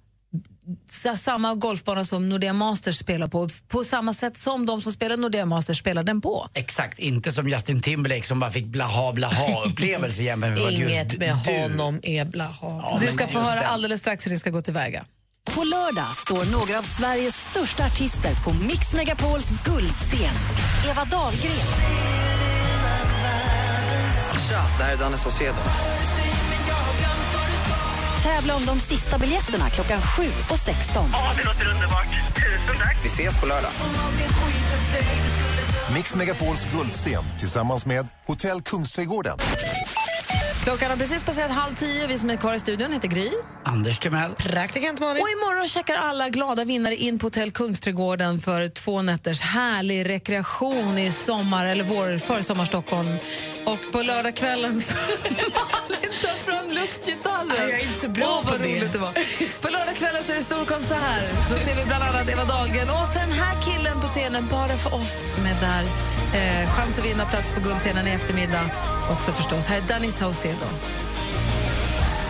samma golfbana som Nordea Masters spelar på, på samma sätt som de som spelar Nordea Masters spelar den på. Exakt, inte som Justin Timberlake som bara fick blaha blaha upplevelse jämfört med Inget med du. honom är blaha. Ja, du ska få höra det. alldeles strax hur det ska gå tillväga. På lördag står några av Sveriges största artister på Mix Megapols guldscen. Eva Dahlgren, Tja, det här är Danne Saucedo. Tävla om de sista biljetterna klockan 7 och 16. Ja, det låter underbart. Tusen tack. Vi ses på lördag. Mix Megapols guldscen tillsammans med Hotell Kungsträdgården. Klockan har precis passerat halv tio. Vi som är kvar i studion heter Gry. Anders Timell. Praktikant Malin. Och imorgon checkar alla glada vinnare in på Hotell Kungsträdgården för två nätters härlig rekreation i sommar eller vår försommar Stockholm. Och på lördagskvällen så Malin tar fram luftgitarren. Nej, jag är inte så bra Åh, vad på det. roligt det var. På lördagskvällen så är det stor konsert. Då ser vi bland annat Eva Dahlgren och så den här killen på scenen bara för oss som är där. Eh, chans att vinna plats på guldscenen i eftermiddag. Också förstås. Här är Danny Saucedo.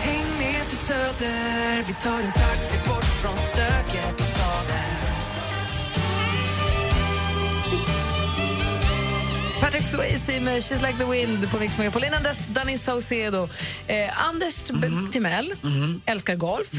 Häng med till Söder, vi tar en taxi bort från stöket på staden. Patrick Swayze med She's like the wind på Mix Megapol. Innan dess Danny Saucedo. Eh, Anders B- Timell älskar golf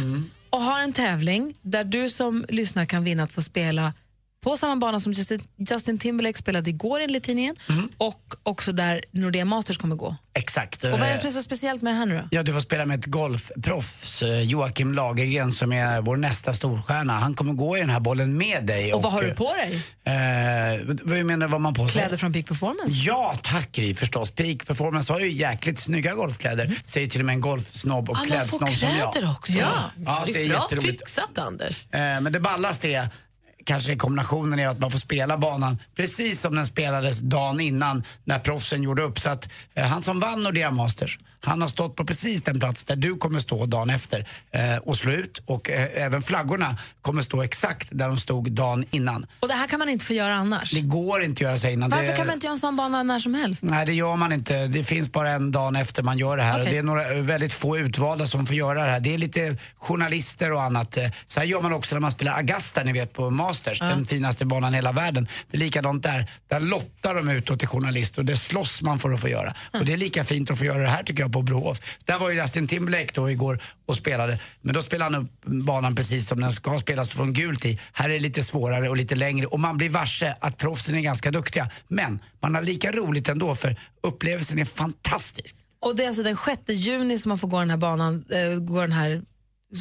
och har en tävling där du som lyssnar kan vinna att få spela på samma bana som Justin, Justin Timberlake spelade igår enligt tidningen och också där Nordea Masters kommer gå. Exakt. Och vad är det som är så speciellt med det här nu då? Ja, du får spela med ett golfproffs, eh, Joakim Lagergren, som är vår nästa storstjärna. Han kommer gå i den här bollen med dig. Och vad har du på dig? Eh, vad menar du, vad man på sig? Kläder från Peak Performance? Ja, tack Gry, förstås. Peak Performance har ju jäkligt snygga golfkläder, säger till och med en golfsnobb och Ah, man får klädsnobb som jag. kläder också. Ja. Ja, så det är Bra jätteroligt. fixat, Anders. Eh, Men det ballaste är kanske kombinationen är att man får spela banan precis som den spelades dagen innan när proffsen gjorde upp. Så att eh, han som vann Nordea Masters, han har stått på precis den plats där du kommer stå dagen efter eh, och slå ut. Och eh, även flaggorna kommer stå exakt där de stod dagen innan. Och det här kan man inte få göra annars. Det går inte att göra sig innan. Varför det, kan man inte göra en sån bana när som helst? Nej, det gör man inte. Det finns bara en dag efter man gör det här. Okej. Och det är några eh, väldigt få utvalda som får göra det här. Det är lite journalister och annat. Eh, Så här gör man också när man spelar Augusta, ni vet, på Masters. Den finaste banan i hela världen. Det är likadant där. Där lottar de ut till journalister och det slåss man för att få göra. Och det är lika fint att få göra det här tycker jag på Brohof. Där var ju Justin Timberlake då igår och spelade. Men då spelade han upp banan precis som den ska spelas från gult i. Här är det lite svårare och lite längre och man blir varse att proffsen är ganska duktiga. Men man har lika roligt ändå för upplevelsen är fantastisk. Och det är alltså den 6 juni som man får gå den här banan, äh, gå den här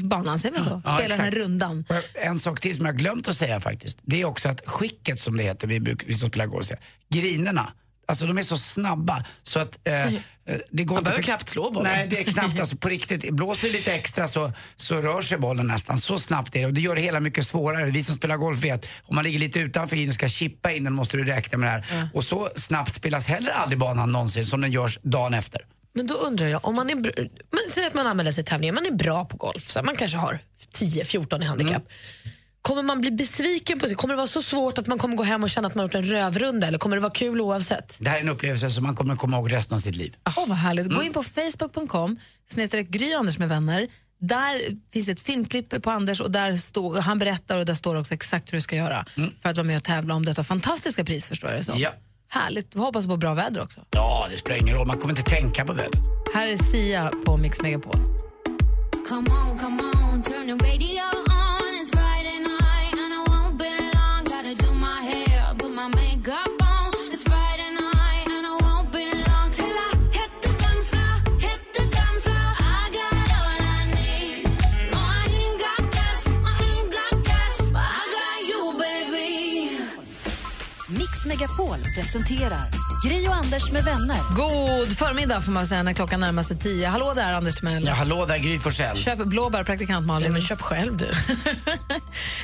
banan, säger man så? Ja, Spela den här rundan. En sak till som jag glömt att säga faktiskt. Det är också att skicket som det heter, vi, bruk, vi som spelar golf, säger, grinerna. Alltså de är så snabba så att eh, eh, det går Man inte behöver knappt slå bollen. Nej, det är knappt alltså på riktigt. Blåser det lite extra så, så rör sig bollen nästan. Så snabbt är det och det gör det hela mycket svårare. Vi som spelar golf vet, om man ligger lite utanför och ska chippa in den måste du räkna med det här. Och så snabbt spelas heller aldrig banan någonsin som den görs dagen efter. Men då undrar jag, om man är, men säg att man anmäler sig till tävlingar, man är bra på golf, så man kanske har 10-14 i handikapp. Mm. Kommer man bli besviken på det? Kommer det vara så svårt att man kommer gå hem och känna att man har gjort en rövrunda eller kommer det vara kul oavsett? Det här är en upplevelse som man kommer komma ihåg resten av sitt liv. Åh, vad härligt. Gå in på facebook.com, snedstreck Gry Anders med vänner. Där finns ett filmklipp på Anders och där står, han berättar och där står också exakt hur du ska göra för att vara med och tävla om detta fantastiska pris förstår jag det som. Ja. Härligt. Vi hoppas på bra väder också. Ja, det spelar ingen roll. Man kommer inte tänka på vädret. Här är Sia på Mix Megapol. Come on, come on, turn the radio Megapol presenterar Gry och Anders med vänner. God förmiddag får man säga när klockan närmar sig tio. Hallå där Anders Timell. Ja, hallå där Gry Forssell. Köp blåbär, praktikant Malin. Nej, men köp själv du.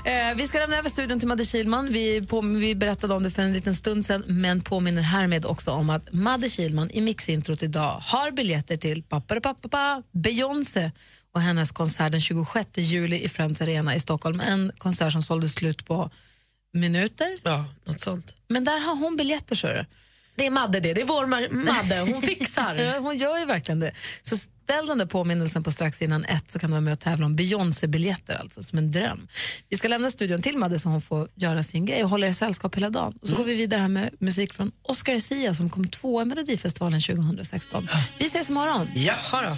Eh, vi ska lämna över studion till Madde Kilman. Vi, på, vi berättade om det för en liten stund sen men påminner härmed också om att Madde Kilman i mixintrot idag har biljetter till pappa Beyoncé och hennes konsert den 26 juli i Friends Arena i Stockholm. En konsert som sålde slut på minuter. Ja, något sånt. Men där har hon biljetter, så. Det är Madde det, det är vår Madde, hon fixar. Ja, hon gör ju verkligen det. Så ställ den där påminnelsen på strax innan ett så kan du vara med och tävla om Beyoncé-biljetter, alltså som en dröm. Vi ska lämna studion till Madde så hon får göra sin grej och hålla er sällskap hela dagen. Och så går vi vidare här med musik från Oscar Sia som kom tvåa i Melodifestivalen 2016. Vi ses imorgon. Jaha då.